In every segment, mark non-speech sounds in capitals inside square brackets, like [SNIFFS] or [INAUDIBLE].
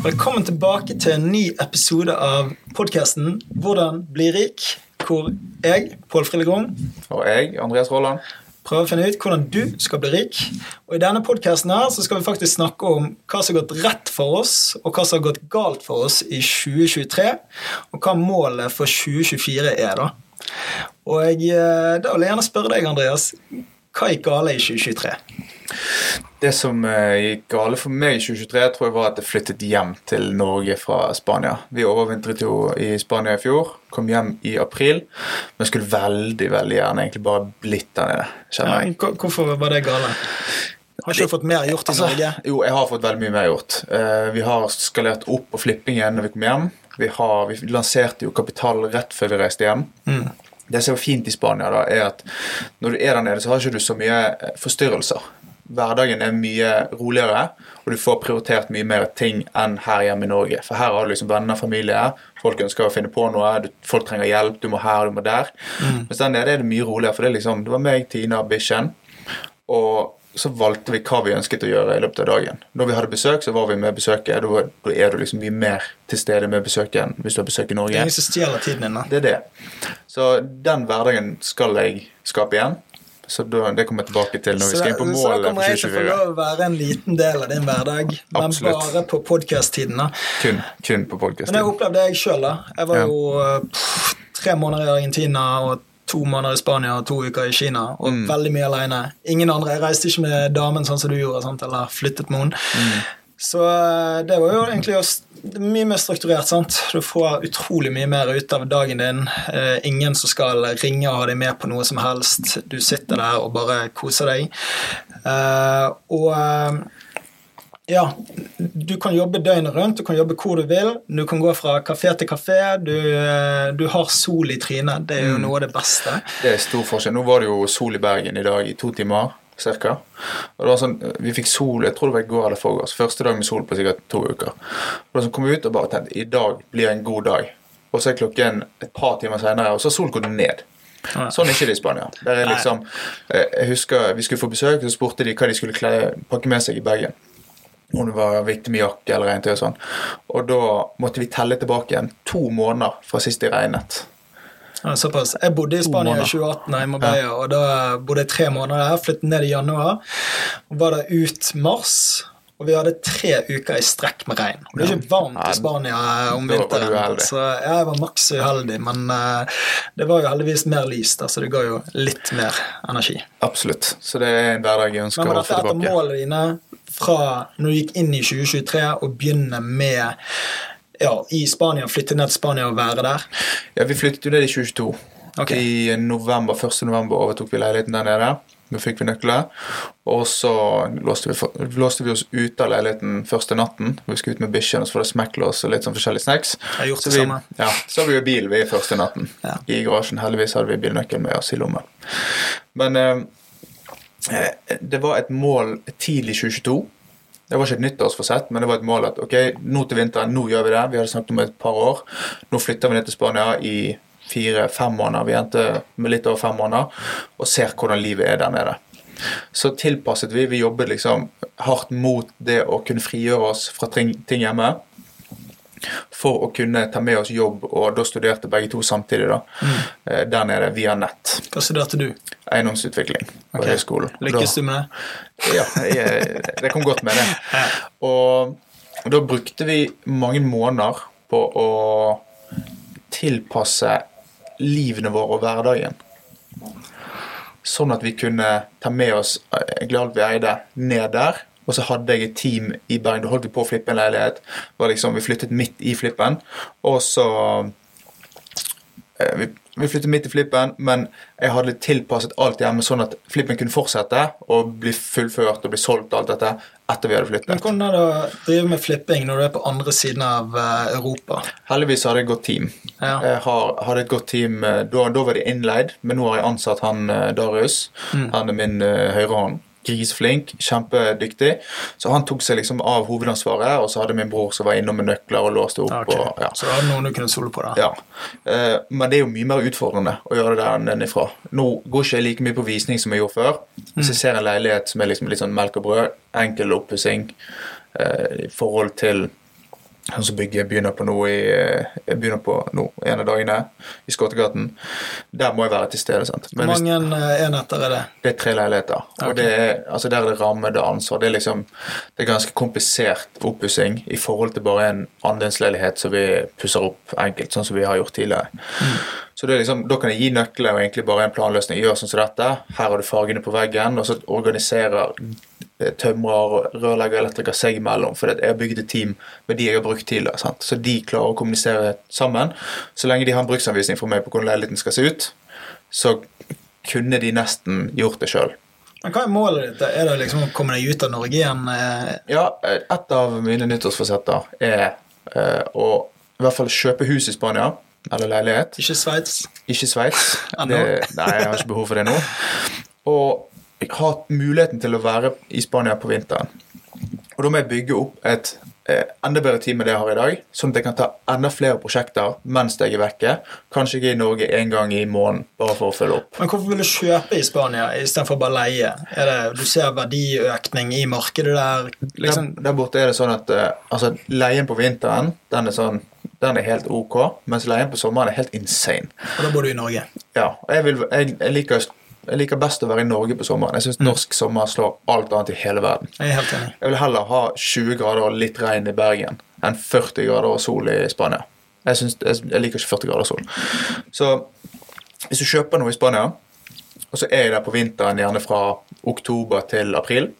Velkommen tilbake til en ny episode av podkasten 'Hvordan bli rik', hvor jeg, Pål Frillegrom, Og jeg, Andreas Rolland. prøver å finne ut hvordan du skal bli rik. Og I denne podkasten skal vi faktisk snakke om hva som har gått rett for oss, og hva som har gått galt for oss i 2023, og hva målet for 2024 er. da. Og jeg, eh, Da vil jeg gjerne spørre deg, Andreas, hva gikk gale i 2023? Det som eh, gikk gale for meg i 2023, tror jeg var at jeg flyttet hjem til Norge fra Spania. Vi overvintret jo i Spania i fjor, kom hjem i april, men skulle veldig veldig gjerne egentlig bare blitt der nede. Ja, hvorfor var det gale? Har ikke du fått mer gjort i Altså, Norge? jo, jeg har fått veldig mye mer gjort. Eh, vi har skalert opp på flippingen når vi kom hjem. Vi, har, vi lanserte jo kapital rett før vi reiste hjem. Mm. Det som er fint i Spania, da, er at når du er der nede, så har ikke du så mye eh, forstyrrelser. Hverdagen er mye roligere, og du får prioritert mye mer ting enn her hjemme i Norge. For her har du liksom venner, familie, folk ønsker å finne på noe, du, folk trenger hjelp, du må her, du må der. Mens der nede er det mye roligere, for det liksom, det var meg, Tina, bikkjen. Og så valgte vi hva vi ønsket å gjøre i løpet av dagen. Når vi hadde besøk, så var vi med besøket. Da Da er du liksom mye mer til stede med besøket enn hvis du har besøk i Det er Norge. ingen som stjeler tiden din. da. Det er det. Så den hverdagen skal jeg skape igjen. Så det kommer jeg tilbake til når vi skal inn på så da kommer jeg til å få lov å være en liten del av din hverdag, men Absolutt. bare på podkast-tiden. Kun, kun på Men jeg opplevde opplevde jeg sjøl, da. Jeg var Ja. jo eh, pff, tre måneder i Argentina og to måneder i Spania og to uker i Kina. Og Mm. veldig mye alene. Ingen andre. Jeg reiste ikke med damen sånn som du gjorde, sant? eller flyttet med henne. Mm. Så eh, det var jo egentlig mye mer strukturert. sant? Du får utrolig mye mer ut av dagen din. Eh, ingen som skal ringe og ha deg med på noe som helst. Du sitter der og bare koser deg. Eh, og eh, ja, du kan jobbe døgnet rundt, du kan jobbe hvor du vil. Du kan gå fra kafé til kafé. Du, eh, du har sol i trynet. Det er jo noe av det beste. Det er stor forskjell. Nå var det jo sol i Bergen i dag i to timer cirka. Og det var sånn, Vi fikk sol jeg tror det var i går eller forgårs. Første dag med sol på sikkert to uker. Og da så kom vi ut og bare tenkte i dag blir en god dag. Og så er klokken et par timer senere, og så har solen gått ned. Sånn er ikke det i Spania. Der er liksom, eh, jeg husker Vi skulle få besøk, så spurte de hva de skulle pakke med seg i bagen. Om det var viktig med jakke eller regntøy og sånn. Og da måtte vi telle tilbake igjen to måneder fra sist det regnet. Ja, såpass. Jeg bodde i Spania i måneder. 2018, i Marbella, og da bodde jeg tre måneder der. Flyttet ned i januar. og Var der ut mars. Og vi hadde tre uker i strekk med regn. Det er ikke varmt i Spania eh, om var vinteren. Så jeg var maks uheldig, men eh, det var jo heldigvis mer lys, da, så det ga jo litt mer energi. Absolutt. Så det er en hverdag jeg ønsker Men var å dette få et av målene dine fra når du gikk inn i 2023 og begynne med ja, i Spania, flytte ned til Spania og være der? Ja, Vi flyttet jo ned i 2022. Ok. I november, 1. november overtok vi leiligheten der nede. Nå fikk vi nøkler. Og så låste vi, låste vi oss ute av leiligheten første natten. Vi skulle ut med bikkjen, og så var det smekklås og litt sånn forskjellige snacks. Jeg gjort Så det vi, samme. ja, så hadde vi jo bil vi første natten Ja. i garasjen. Heldigvis hadde vi bilnøkkelen med oss i lommen. Men eh, det var et mål tidlig 2022. Det var ikke et nyttårsforsett, men det var et mål at ok, nå til vinteren, nå gjør vi det. Vi hadde snakket om et par år. Nå flytter vi ned til Spania i fire-fem måneder. Vi endte med litt over fem måneder og ser hvordan livet er der nede. Så tilpasset vi. Vi jobbet liksom hardt mot det å kunne frigjøre oss fra ting hjemme. For å kunne ta med oss jobb, og da studerte begge to samtidig da, Mm. der nede via nett. Hva studerte du? Eiendomsutvikling på okay. høyskolen. Lykkes du med det? Ja, jeg, det kom godt med det. [LAUGHS] Og da brukte vi mange måneder på å tilpasse livene våre og hverdagen. Sånn at vi kunne ta med oss eh, egentlig alt vi eide, ned der. Og så hadde jeg et team i Bergen. Da holdt vi på å flippe en leilighet. Var liksom, vi flyttet midt i flippen. Og så eh, vi, vi flyttet midt i flippen, men jeg hadde tilpasset alt hjemme sånn at flippen kunne fortsette og bli fullført og bli solgt og alt dette etter vi hadde Men flyttet. Hvordan er det å drive med flipping når du er på andre siden av eh, Europa? Heldigvis hadde jeg et godt team. Ja. Jeg har, hadde et godt team, eh, da, da var de innleid, men nå har jeg ansatt han Darius. Mm. Han er min uh, høyrehånd. Griseflink, kjempedyktig. Så han tok seg liksom av hovedansvaret, og så hadde min bror som var innom med nøkler og låste opp. Okay. Og, ja. Så da hadde noen du kunne stole på? da? Ja. Eh, men det er jo mye mer utfordrende å gjøre det der nedenfra. Nå går ikke jeg like mye på visning som jeg gjorde før. Hvis jeg ser en leilighet som er liksom litt sånn melk og brød, enkel oppussing eh, i forhold til som bygger begynner på nå begynner på nå, en av dagene i Skottegaten. Der må jeg være til stede. sant? Hvor mange eh, enheter er det? det er tre leiligheter. Okay. Og det er, altså der er det ramme, det er ansvar. Det er liksom, det er ganske komplisert oppussing i forhold til bare en andelsleilighet som vi pusser opp enkelt, sånn som vi har gjort tidligere. Så det er liksom, Da kan jeg gi nøkler og egentlig bare en planløsning. Gjør sånn som dette. Her har du fargene på veggen, og så organiserer eh, tømrer, rørlegger, elektriker seg imellom. For jeg har bygget et team med de jeg har brukt tidligere. Sant? Så de klarer å kommunisere sammen. Så lenge de har en bruksanvisning for meg på hvordan leiligheten skal se ut, så kunne de nesten gjort det sjøl. Men Hva er målet ditt? Er det liksom å komme deg ut av Norge igjen? eh, Ja, eh, et av mine nyttårsforsetter er eh, å i hvert fall kjøpe hus i Spania. Eller leilighet. Ikke Sveits? Ikke Sveits. [LAUGHS] Nei, jeg har ikke behov for det nå. Og ha muligheten til å være i Spania på vinteren. Og da må jeg bygge opp et eh, enda bedre team enn det jeg har i dag, sånn at jeg kan ta enda flere prosjekter mens jeg er vekke. Kanskje er i Norge én gang i måneden, bare for å følge opp. Men hvorfor vil du kjøpe i Spania istedenfor bare leie? Det, du ser verdiøkning i markedet der? Liksom, der, der borte er det sånn at eh, altså, leien på vinteren den er, sånn, den er helt ok, mens leien på sommeren er helt insane. og da bor du i Norge. Ja, og jeg, vil, jeg, jeg, liker, jeg liker best å være i Norge på sommeren. Jeg syns norsk sommer slår alt annet i hele verden. Jeg er helt enig. Jeg vil heller ha 20 grader og litt regn i Bergen enn 40 grader og sol i Spania. Jeg, synes, jeg, liker ikke 40 grader og sol. Så hvis du kjøper noe i Spania, og så er jeg der på vinteren, gjerne fra oktober til april,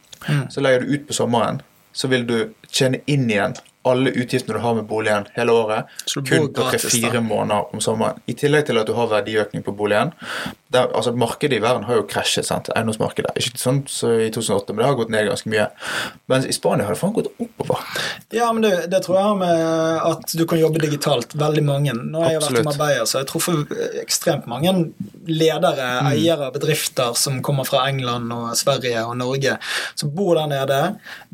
så legger du ut på sommeren, så vil du tjene inn igjen alle utgiftene du har med boligen hele året, kun på tre-fire måneder om sommeren. I tillegg til at du har verdiøkning på boligen. Der, altså Markedet i verden har jo krasjet. sant? Eiendomsmarkedet. Ikke sånn så i 2008, men det har gått ned ganske mye. Mens i Spania har det faen gått oppover. Ja, men det, det tror jeg har med at du kan jobbe digitalt. Veldig mange. Nå har jeg vært i Absolutt. Marbella, så jeg tror for ekstremt mange ledere, Mm. eiere bedrifter som kommer fra England og Sverige og Norge, som bor der nede,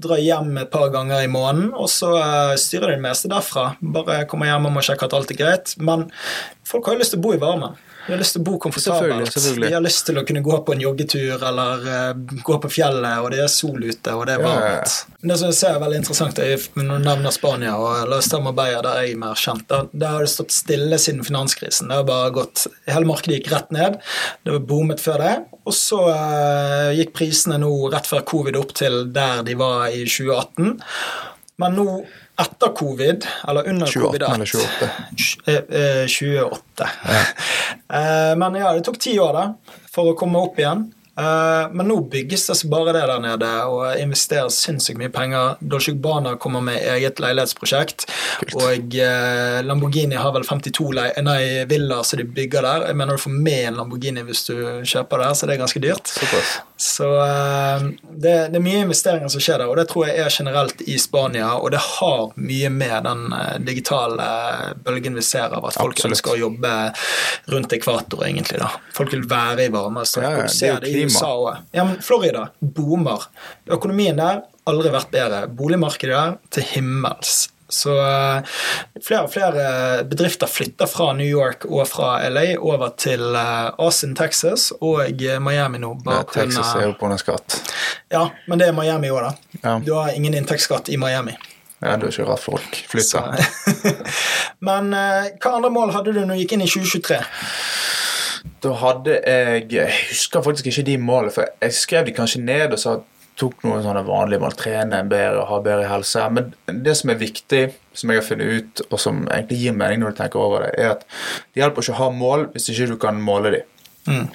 drar hjem et par ganger i måneden, og så eh, styrer de det meste derfra. Bare kommer hjem og må sjekke at alt er greit. Men folk har jo lyst til å bo i varmen. De har lyst til å bo komfortabelt. De har lyst til å kunne gå på en joggetur eller uh, gå på fjellet, og det er sol ute, og det er varmt. ja. Men Det som jeg ser er veldig interessant, er når du nevner Spania og la oss ta Marbella, der jeg er mer kjent. Der, der har det stått stille siden finanskrisen. Det har bare gått, Hele markedet gikk rett ned. Det var boomet før det. Og så uh, gikk prisene nå rett før covid opp til der de var i 2018. Men nå etter covid, eller under 28 covid eller 28. Tj- eh, eh, 28. Ja. Men ja, det tok ti år da, for å komme opp igjen. Eh, Men nå bygges det bare det der nede, og investeres sinnssykt mye penger. Dolce Gabbana kommer med eget leilighetsprosjekt, og eh, Lamborghini har vel 52 nei, villaer som de bygger der. Jeg mener du får med en Lamborghini hvis du kjøper der, så det er ganske dyrt. Super. Så eh, det, det er mye investeringer som skjer der, og det tror jeg er generelt i Spania. Og det har mye med den digitale bølgen vi ser av at folk Absolutt. ønsker å jobbe rundt ekvator, egentlig. da. Folk vil være i varme strøk. Ja, ja, du det er jo. USA òg. Ja, men Florida boomer. Økonomien der aldri vært bedre. Boligmarkedet der til himmels. Så eh, flere og flere bedrifter flytter fra New York og fra LA over til eh, Austin, Texas og eh, Miami nå. Ja, bare på Texas er jo på en skatt. ja, men det er Miami òg, da. Ja. Du har ingen inntektsskatt i Miami. Ja, det er ikke rart folk flytter. [LAUGHS] men eh, hva andre mål hadde du når du gikk inn i 2023? Da hadde jeg Jeg husker faktisk ikke de målene, for jeg skrev de kanskje ned og sa tok noen sånne vanlige mål. Trene bedre, ha bedre helse. Men det som er viktig, som jeg har funnet ut, og som egentlig gir mening når du tenker over det, er at det hjelper ikke å ha mål hvis ikke du kan måle de. Mm.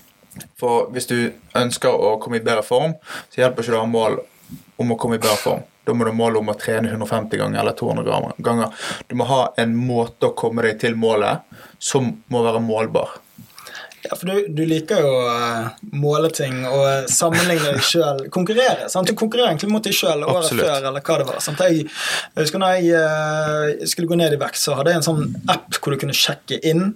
For hvis du ønsker å komme i bedre form, så hjelper ikke det å ha mål om å komme i bedre form. Da må du måle om å trene 150 ganger eller 200 ganger- ganger. Du må ha en måte å komme deg til målet som må være målbar. Ja, for du, du liker jo å eh, måle ting og sammenligne deg sjøl. Konkurrere. sant? Du konkurrerer egentlig mot deg sjøl året Absolutt. før, eller hva det var. sant? Jeg, jeg husker når jeg eh, skulle gå ned i vekt, så hadde jeg en sånn app hvor du kunne sjekke inn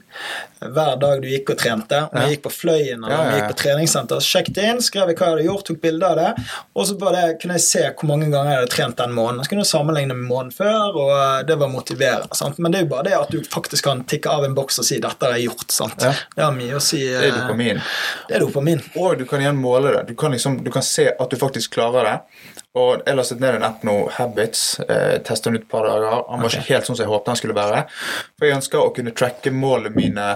hver dag du gikk og trente. Om jeg gikk på Fløyen eller om jeg gikk på treningssenter, så sjekket jeg inn, skrev jeg hva jeg hadde gjort, tok bilde av det, og så bare kunne jeg se hvor mange ganger jeg hadde trent den måneden. Så kunne jeg sammenligne med måneden før, og eh, det var motiverende. sant? Men det er jo bare det at du faktisk kan tikke av en boks og si 'dette har jeg gjort'. sant? Det har mye å si si Det er eh, dopamin. Det er dopamin. Og du kan igjen måle det. Du kan, liksom, du kan se at du faktisk klarer det. Og Jeg lastet ned en app nå, Habits. Eh, Testa den ut et par dager. Han var ikke helt sånn som jeg håpet han skulle være. For jeg ønsker å kunne tracke målene mine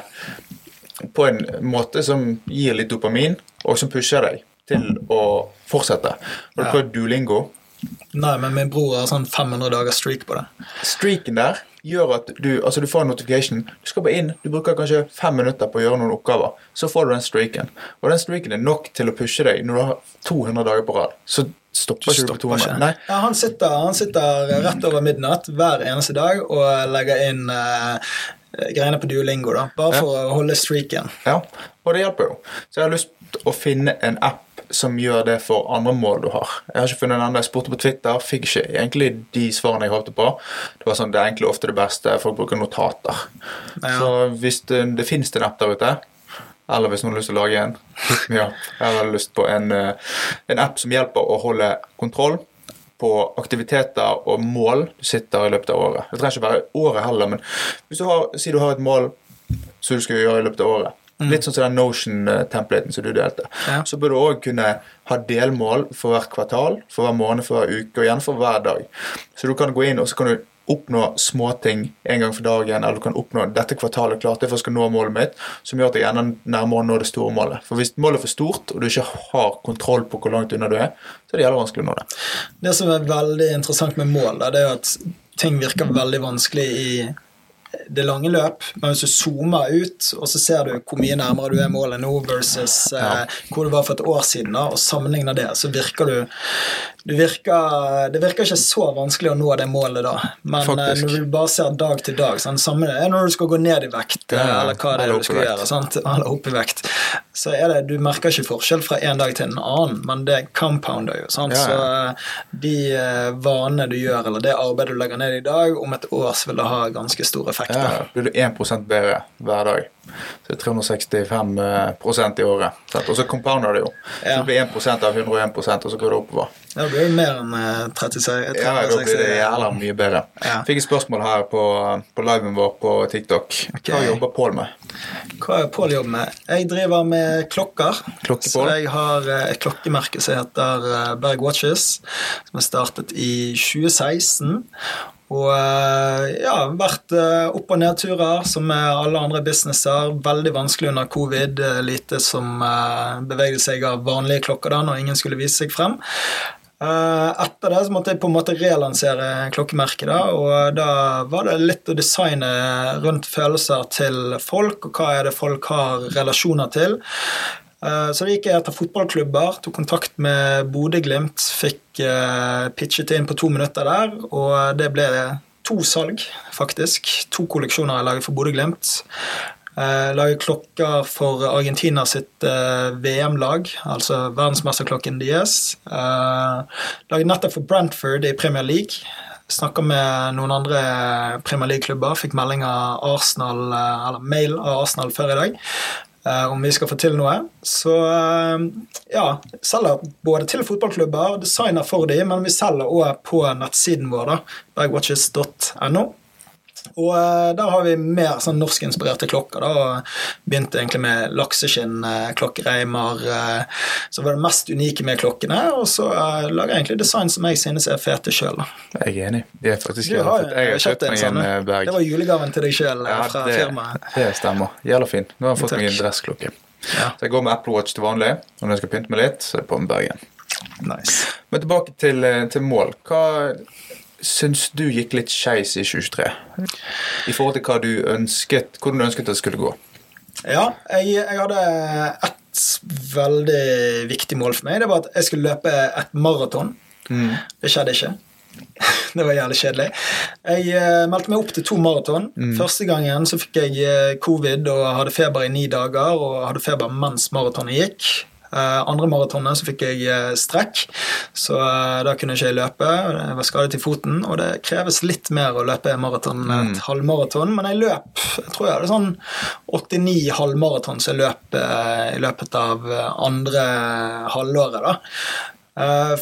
på en måte som gir litt dopamin, og som pusher deg til å fortsette. Har du Ja. prøvd Duolingo? Nei, men min bror har sånn 500 dagers streak på det. Streaken der gjør at du, altså du får en notification. Du skal bare inn, du bruker kanskje fem minutter på å gjøre noen oppgaver. Så får du den streaken. Og den streaken er nok til å pushe deg når du har 200 dager på rad. Så stopper ikke du på Stopper 200. ikke. Ja, han, sitter, han sitter rett over midnatt hver eneste dag og legger inn eh, greiene på Duolingo, da, bare Ja. for å holde streaken. Ja, og det hjelper jo. Så jeg har lyst til å finne en app som gjør det for andre mål du har. Jeg har ikke funnet en enda. Jeg spurte på Twitter, fikk ikke egentlig de svarene jeg håpte på. Det var sånn, det er egentlig ofte det beste. Folk bruker notater. Ja. Så hvis det, det finnes en app der ute, eller hvis noen har lyst til å lage en [LAUGHS] ja, Jeg har lyst på en, eh, en app som hjelper å holde kontroll på aktiviteter og mål du sitter i løpet av året. Det trenger ikke være året heller, men hvis du har, si du har et mål som du skal gjøre i løpet av året. Litt sånn som den Notion-templaten som du delte. Ja. Så bør du òg kunne ha delmål for hvert kvartal, for hver måned, for hver uke og igjen for hver dag. Så du kan gå inn og så kan du oppnå småting en gang for dagen, eller du kan oppnå dette kvartalet klart det for jeg skal nå målet mitt, som gjør at jeg ender nærmere å nå det store målet. For hvis målet er for stort, og du ikke har kontroll på hvor langt unna du er, så er det jævlig vanskelig å nå det. Det som er veldig interessant med mål, det er jo at ting virker veldig vanskelig i det lange løp, men hvis du zoomer ut, og så ser du hvor mye nærmere du er målet nå versus eh, hvor du var for et år siden, da, og sammenligner det, så virker du du virker, Det virker ikke så vanskelig å nå det målet da, men eh, Faktisk. når du bare ser dag til dag sånn, Samme det er når du skal gå ned i vekt, Ja, eller hva det er du skal gjøre. Sant? Eller opp i vekt. Så er det, Du merker ikke forskjell fra en dag til en annen, men det compounder jo. Sant? Ja, ja. Så eh, de eh, vanene du gjør, eller det arbeidet du legger ned i dag, om et år så vil det ha ganske stor effekt. Ja, blir du 1% bedre hver dag. Så det er 365% i året. sant? Og så compounder det jo. Så det blir 1% av 101% og så går det oppover. Ja, det blir jo mer enn eh, 36 Ja, da blir det 60. jævla mye bedre. Ja. Fikk et spørsmål her på, på liven vår på TikTok. Hva Ok. jobber Pål med? Hva er Pål jobber med? Jeg driver med klokker. Så jeg har eh, et klokkemerke som heter eh, Berg Watches, som er startet i 2016. Og eh, ja, vært eh, opp- og nedturer som med alle andre businesser. Veldig vanskelig under covid. eh, Lite som beveget seg av vanlige klokker da når ingen skulle vise seg frem. Etter det så måtte jeg på en måte relansere klokkemerket, da, og da var det litt å designe rundt følelser til folk, og hva er det folk har relasjoner til. Eh, Så da gikk jeg etter fotballklubber, tok kontakt med Bodø-Glimt, fikk eh, pitchet inn på to minutter der, og det ble to salg, faktisk. To kolleksjoner jeg laget for Bodø-Glimt. Eh, lager klokker for Argentina sitt eh, VM-lag, altså verdensmesterklokken deres. Lager laget nettopp for Brentford i Premier League. Snakka med noen andre Premier League-klubber. Fikk melding av Arsenal, eh, eller mail av Arsenal før i dag eh, om vi skal få til noe. Så eh, ja, selger både til fotballklubber, designer for dem, men vi selger òg på nettsiden vår, da, bergwatches.no. Og eh, der har vi mer sånn norskinspirerte klokker. da, Begynte egentlig med lakseskinn, klokkereimer. Eh, så var det mest unike med klokkene. Og så eh, lager jeg egentlig design som jeg synes er fete sjøl. Jeg er enig. Det er faktisk jeg, har jeg har kjøpt meg en sånn. eh, Berg. Det var julegaven til deg sjøl Ja, fra det, firmaet. det stemmer. Jævla fin. Nå har jeg fått Takk. meg en dressklokke. Ja. Så jeg går med Apple Watch til vanlig. Og når jeg skal pynte meg litt, så er det på med Bergen. Nice. Men tilbake til, til mål. Hva syns du gikk litt skeis i 2023? I forhold til hva du ønsket, hvordan du ønsket det skulle gå? Ja, jeg, jeg hadde ett veldig viktig mål for meg. Det var at jeg skulle løpe et maraton. Mm. Det skjedde ikke. [LAUGHS] Det var jævlig kjedelig. Jeg eh, meldte meg opp til to maraton. Første gangen så fikk jeg eh, covid og hadde feber i ni dager og hadde feber mens maratonet gikk. Eh, andre maratonet så fikk jeg eh, strekk, så eh, da kunne jeg ikke løpe. Jeg var skadet i foten, og det kreves litt mer å løpe maraton enn et halvmaraton. Men jeg løp jeg tror jeg hadde sånn 89 halvmaraton som jeg løp i løpet av andre halvåret. da.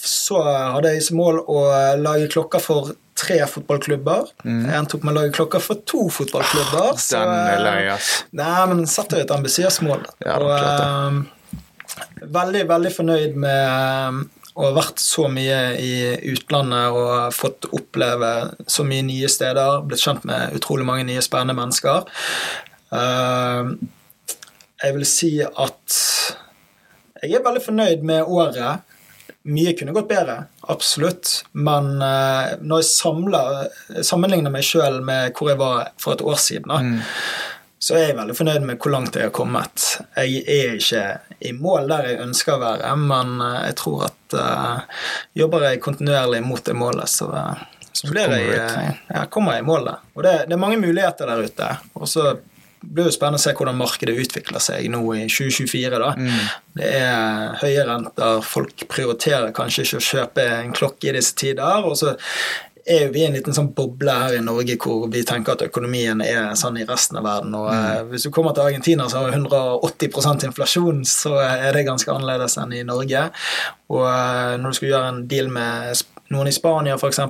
Så hadde jeg som mål å lage klokka for tre fotballklubber. Mm. En tok meg lage klokka for to fotballklubber. så, Den er lei, ass. Nei, men satte jo et ambisiøst mål. Ja, og, veldig, veldig fornøyd med eh, å ha vært så mye i utlandet og fått oppleve så mye nye steder. Blitt kjent med utrolig mange nye spennende mennesker. Eh, jeg vil si at jeg er veldig fornøyd med året. Mye kunne gått bedre, absolutt. Men eh, når jeg samler, sammenligner meg sjøl med hvor jeg var for et år siden, da, så er jeg veldig fornøyd med hvor langt jeg har kommet. Jeg er ikke i mål der jeg ønsker å være, men eh, jeg tror at uh, jobber jeg kontinuerlig mot det målet, så, eh, så blir jeg, jeg kommer jeg i mål der. Og det, det er mange muligheter der ute. Og så blir det jo spennende å se hvordan markedet utvikler seg nå i 2024. da. Det er høye renter, folk prioriterer kanskje ikke å kjøpe en klokke i disse tider. og så er jo vi en liten sånn boble her i Norge hvor vi tenker at økonomien er sånn i resten av verden. og mm. Hvis du kommer til Argentina som har 180% inflasjon, så er det ganske annerledes enn i Norge. Og eh, når du skal gjøre en deal med noen i Spania f.eks.,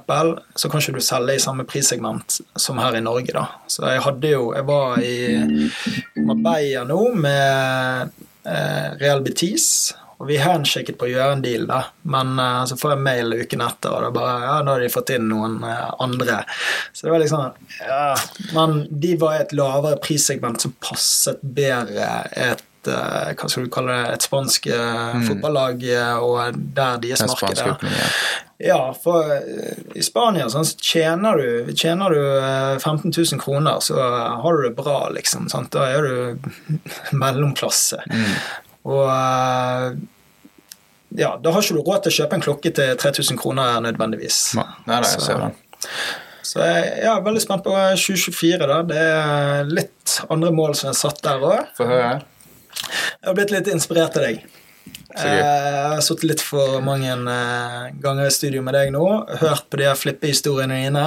så kan ikke du selge i samme prissegment som her i Norge. da. Så jeg hadde jo Jeg var i Marbella nå med eh, Real Betis. Og vi handshaket på å gjøre en deal, da. men uh, så får jeg mail uken etter, og det er bare Ja, nå har de fått inn noen uh, andre. Så det var liksom Ja. Men de var i et lavere prissegment som passet bedre et uh, hva skal du kalle det, et spansk mm. fotballag, og der deres marked er. økonomien. Ja, for i Spania sånn, så tjener du, tjener du eh, 15 000 kroner, så har du det bra, liksom. Sant? Da er du [LAUGHS] mellomklasse. Og eh, ja, da har ikke du råd til å kjøpe en klokke til 3000 kroner nødvendigvis. Nei, nei, jeg Så- ser den. Så jeg, jeg er veldig spent på 2024. da. Det er litt andre mål som er satt der òg. Få høre. Jeg har blitt litt inspirert av deg. Eh, Jeg har sittet litt for mange eh, ganger i studio med deg nå, hørt på de her flippehistoriene dine,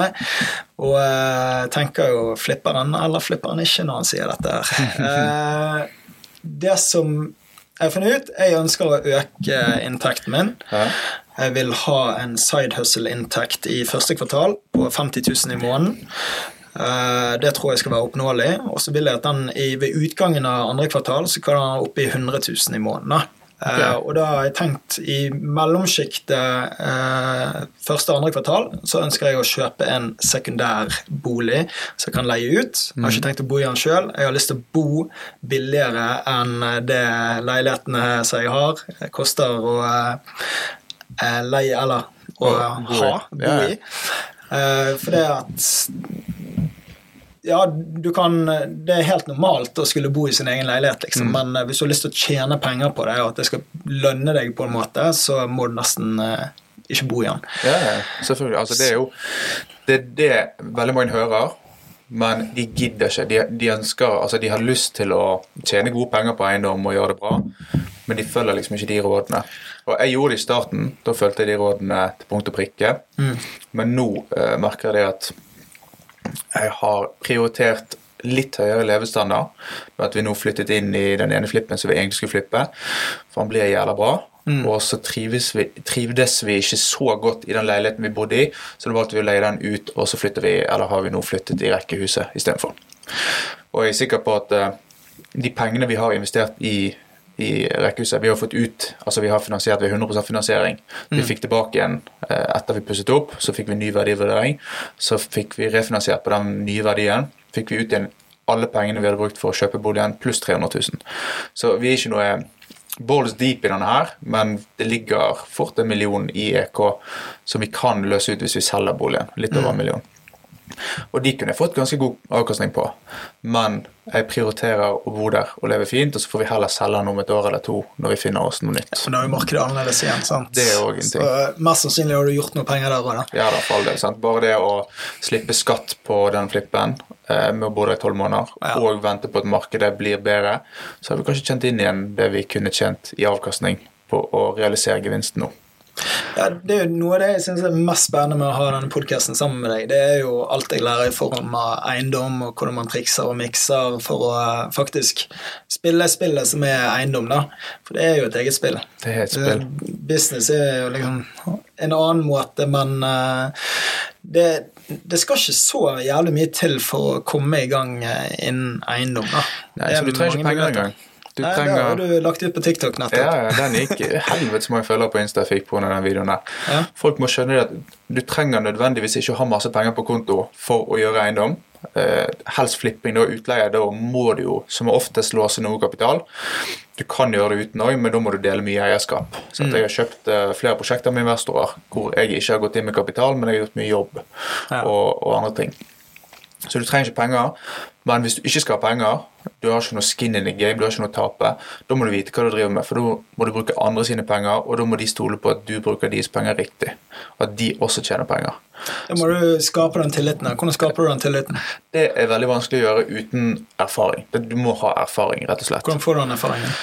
og tenker jo flipper han eller flipper han ikke når han sier dette her. [LAUGHS] Eh, Det som jeg har funnet ut, jeg ønsker å øke inntekten min. Jeg vil ha en side hustle-inntekt i første kvartal på 50 000 i måneden. Eh, Det tror jeg skal være oppnåelig. Og så vil jeg at den ved utgangen av andre kvartal så kan den opp i 100 000 i måneden. Da. Eh, og da har jeg tenkt i mellomsjiktet eh, første og andre kvartal så ønsker jeg å kjøpe en sekundær bolig som jeg kan leie ut. Jeg har ikke tenkt å bo i den sjøl. Jeg har lyst til å bo billigere enn det leilighetene som jeg har, koster å eh, leie eller å ha, bo i. Eh, for det at ja, du kan Det er helt normalt å skulle bo i sin egen leilighet, liksom. Mm. men eh, hvis du har lyst til å tjene penger på det, og at det skal lønne deg på en måte, så må du nesten eh, ikke bo i den. Ja, selvfølgelig. Altså, det er jo det, er det veldig mange hører, men de gidder ikke. De, de ønsker, altså de har lyst til å tjene gode penger på eiendom og gjøre det bra, men de følger liksom ikke de rådene. Og jeg gjorde det i starten. Da følte jeg de rådene til punkt og prikke. Men nå eh, merker jeg det at jeg har prioritert litt høyere levestandard ved at vi nå flyttet inn i den ene flippen som vi egentlig skulle flippe, for han blir jævla bra. Og så vi, trivdes vi ikke så godt i den leiligheten vi bodde i, så da valgte vi å leie den ut, og så flytter vi, eller har vi nå flyttet i rekkehuset istedenfor. Og jeg er sikker på at uh, de pengene vi har investert i, i rekkehuset, vi har fått ut, altså vi har finansiert ved 100% finansiering. Vi fikk tilbake igjen eh, etter vi pusset opp, så fikk vi ny verdivurdering. Så fikk vi refinansiert på den nye verdien. Fikk vi ut igjen alle pengene vi hadde brukt for å kjøpe boligen, pluss 300 000. Så vi er ikke noe balls deep i denne her, men det ligger fort en million i EK som vi kan løse ut hvis vi selger boligen. Litt over en million. Og de kunne jeg fått ganske god avkastning på. Men jeg prioriterer å bo der og leve fint, og så får vi heller selge den om et år eller to når vi finner oss noe nytt. Så da er jo markedet annerledes igjen. sant? Det er også en ting. Så eh, mest sannsynlig har du gjort noe penger der òg, da. Ja da, for all del. Sant? Bare det å slippe skatt på den flippen eh, med å bo der i tolv måneder, Ja. og vente på at markedet blir bedre, så har vi kanskje tjent inn igjen det vi kunne tjent i avkastning på å realisere gevinsten nå. Ja, det er jo Noe av det jeg synes er mest spennende med å ha denne podkasten sammen med deg, det er jo alt jeg lærer i form av eiendom, og hvordan man trikser og mikser for å eh, faktisk spille spillet som er eiendom, da. For det er jo et eget spill. Det er et spill. Business er jo liksom en annen måte, men eh, det, det skal ikke så jævlig mye til for å komme i gang eh, innen eiendom. da. Nei, så du trenger ikke penger engang. Du Nei, Det har du lagt ut på TikTok nettopp. ja, ja, den gikk [LAUGHS] helvetes mange følgere på Insta jeg fikk på den videoen der. Ja. Folk må skjønne at du trenger nødvendigvis ikke å ha masse penger på konto for å gjøre eiendom. Eh, helst flipping og utleie. Da må du jo som oftest låse noe kapital. Du kan gjøre det uten òg, men da må du dele mye eierskap. Så at Jeg har kjøpt eh, flere prosjekter med investorer hvor jeg ikke har gått inn med kapital, men jeg har gjort mye jobb Ja. og, og andre ting. Så du trenger ikke penger, men hvis du ikke skal ha penger, du har ikke noe skin in the game, du har ikke noe å tape, da må du vite hva du driver med, for da må du bruke andre sine penger, og da må de stole på at du bruker deres penger riktig, og at de også tjener penger. Da må du skape den tilliten. Hvordan skaper du den tilliten? Det er veldig vanskelig å gjøre uten erfaring. Du må ha erfaring, rett og slett. Hvordan får du den erfaringen?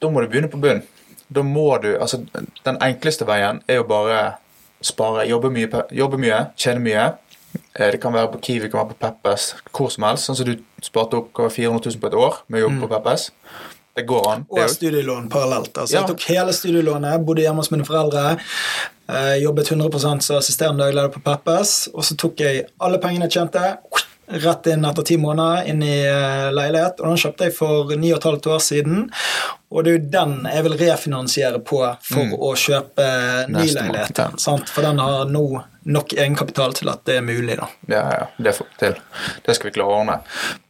Da må du begynne på bunn. Da må du, altså Den enkleste veien er jo bare spare, jobbe mye, jobbe mye tjene mye. Eh, Det kan være på Kiwi, det kan være på Peppes, hvor som helst. Sånn som du sparte opp hva, 400 000 på et år med å jobbe på Peppes. Det går an. Og studielån parallelt. Altså, Ja. Jeg tok hele studielånet, bodde hjemme hos mine foreldre. eh, jobbet 100% som assisterende dagleder på Peppes. Og så tok jeg alle pengene jeg tjente, rett inn etter ti måneder inn i eh, leilighet. Og den kjøpte jeg for ni og et halvt år siden. Og det er jo den jeg vil refinansiere på for å kjøpe ny leilighet. For den har nå nok egenkapital til at det er mulig, da. Ja, ja, det får vi til. Det skal vi klare å ordne.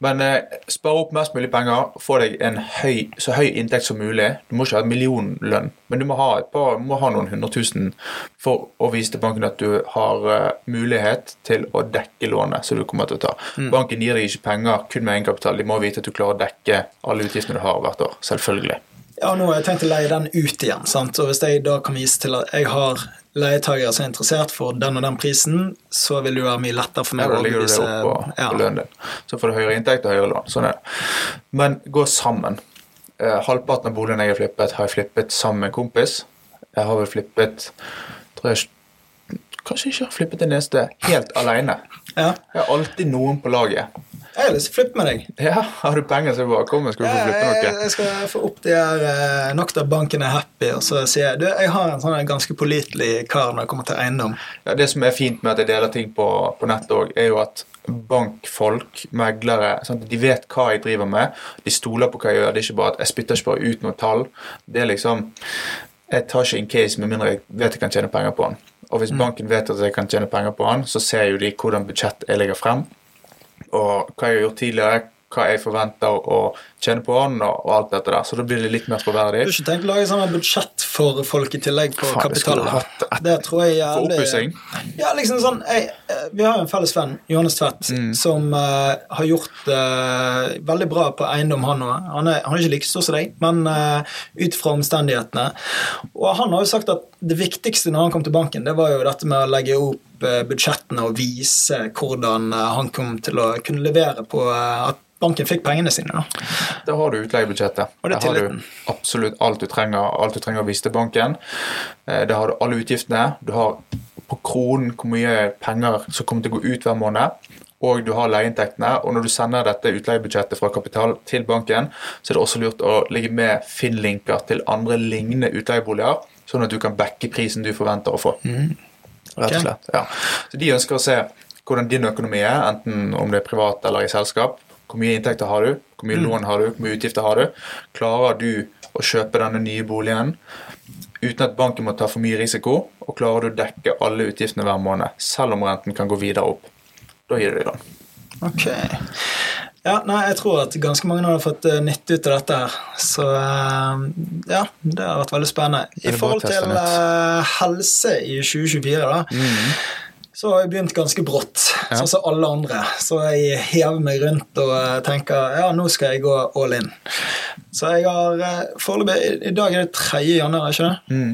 Men eh, spare opp mest mulig penger. Få deg en høy, så høy inntekt som mulig. Du må ikke ha et millionlønn, men du må ha, par, må ha noen hundre tusen for å vise til banken at du har uh, mulighet til å dekke lånet som du kommer til å ta. Banken gir deg ikke penger kun med egenkapital. De må vite at du klarer å dekke alle utgiftene du har hvert år. Selvfølgelig. Ja, nå har jeg tenkt å leie den ut igjen. sant? Og Hvis jeg da kan vise til at jeg har leietagere som er interessert for den og den prisen, så vil det være mye lettere for meg å det overbevise ja. lønnen din. Så får du høyere inntekt og høyere lån. Sånn er det. Men gå sammen. Eh, halvparten av boligen jeg har flippet, har jeg flippet sammen med en kompis. Jeg har vel flippet tror jeg, Kanskje ikke har flippet en eneste helt alene. Ja. Jeg har alltid noen på laget. Jeg har lyst til å flippe med deg. Ja, Har du penger, så bare kom, skal du få flippe Jeg, noe. jeg skal få opp de her eh, nok til at banken er happy, og så sier jeg du, jeg har en sånn ganske pålitelig kar når det kommer til eiendom. Ja, det som er fint med at jeg deler ting på, på nettet òg, er jo at bankfolk, meglere, sant? de vet hva jeg driver med. De stoler på hva jeg gjør. Det er ikke bare at jeg spytter ikke bare ut noen tall. Det er liksom Jeg tar ikke en case med mindre jeg vet jeg kan tjene penger på den. Og hvis banken vet at jeg kan tjene penger på den, så ser jo de hvordan budsjett jeg legger frem, og hva jeg har gjort tidligere, hva jeg forventer å tjene på han og, alt dette der. Så da blir det litt mer Du har ikke tenkt å lage sånn budsjett for folk i tillegg på Faen, det du hatt. Det tror jeg er For oppussing? Ja, liksom sånn jeg, eh, Vi har jo en felles venn, Johannes Tvedt, Mm. som uh, har gjort det veldig bra på eiendom, han òg. Han, han er ikke like stor som deg, men uh, ut fra omstendighetene. Og han har jo sagt at det viktigste når han kom til banken, det var jo dette med å legge opp budsjettene og vise hvordan eh, han kom til å kunne levere på eh, at banken fikk pengene sine. da. Der har du utleiebudsjettet. Og det er Der har du absolutt alt du trenger alt du trenger å vise til banken. Eh, Der har du alle utgiftene. Du har på kronen hvor mye penger som kommer til å gå ut hver måned. Og du har leieinntektene. Og når du sender dette utleiebudsjettet fra kapital til banken, så er det også lurt å legge med Finn-linker til andre lignende utleieboliger, sånn at du kan backe prisen du forventer å få. Rett og slett. Ja. Så de ønsker å se hvordan din økonomi er, enten om det er privat eller i selskap. Hvor mye inntekter har du? Hvor mye lån har du? Hvor mye utgifter har du? Klarer du å kjøpe denne nye boligen uten at banken må ta for mye risiko? Og klarer du å dekke alle utgiftene hver måned, selv om renten kan gå videre opp? Da gir du deg lån. Ok. Ja, nei, jeg tror at ganske mange har fått eh, nytte ut av dette her. Så eh, ja, det har vært veldig spennende. I forhold til eh, helse i 2024, da, så har jeg begynt ganske brått, Ja. sånn som alle andre. Så jeg hever meg rundt og tenker ja, nå skal jeg gå all in. Så jeg har foreløpig i dag er det 3. januar, ikke det? Mm.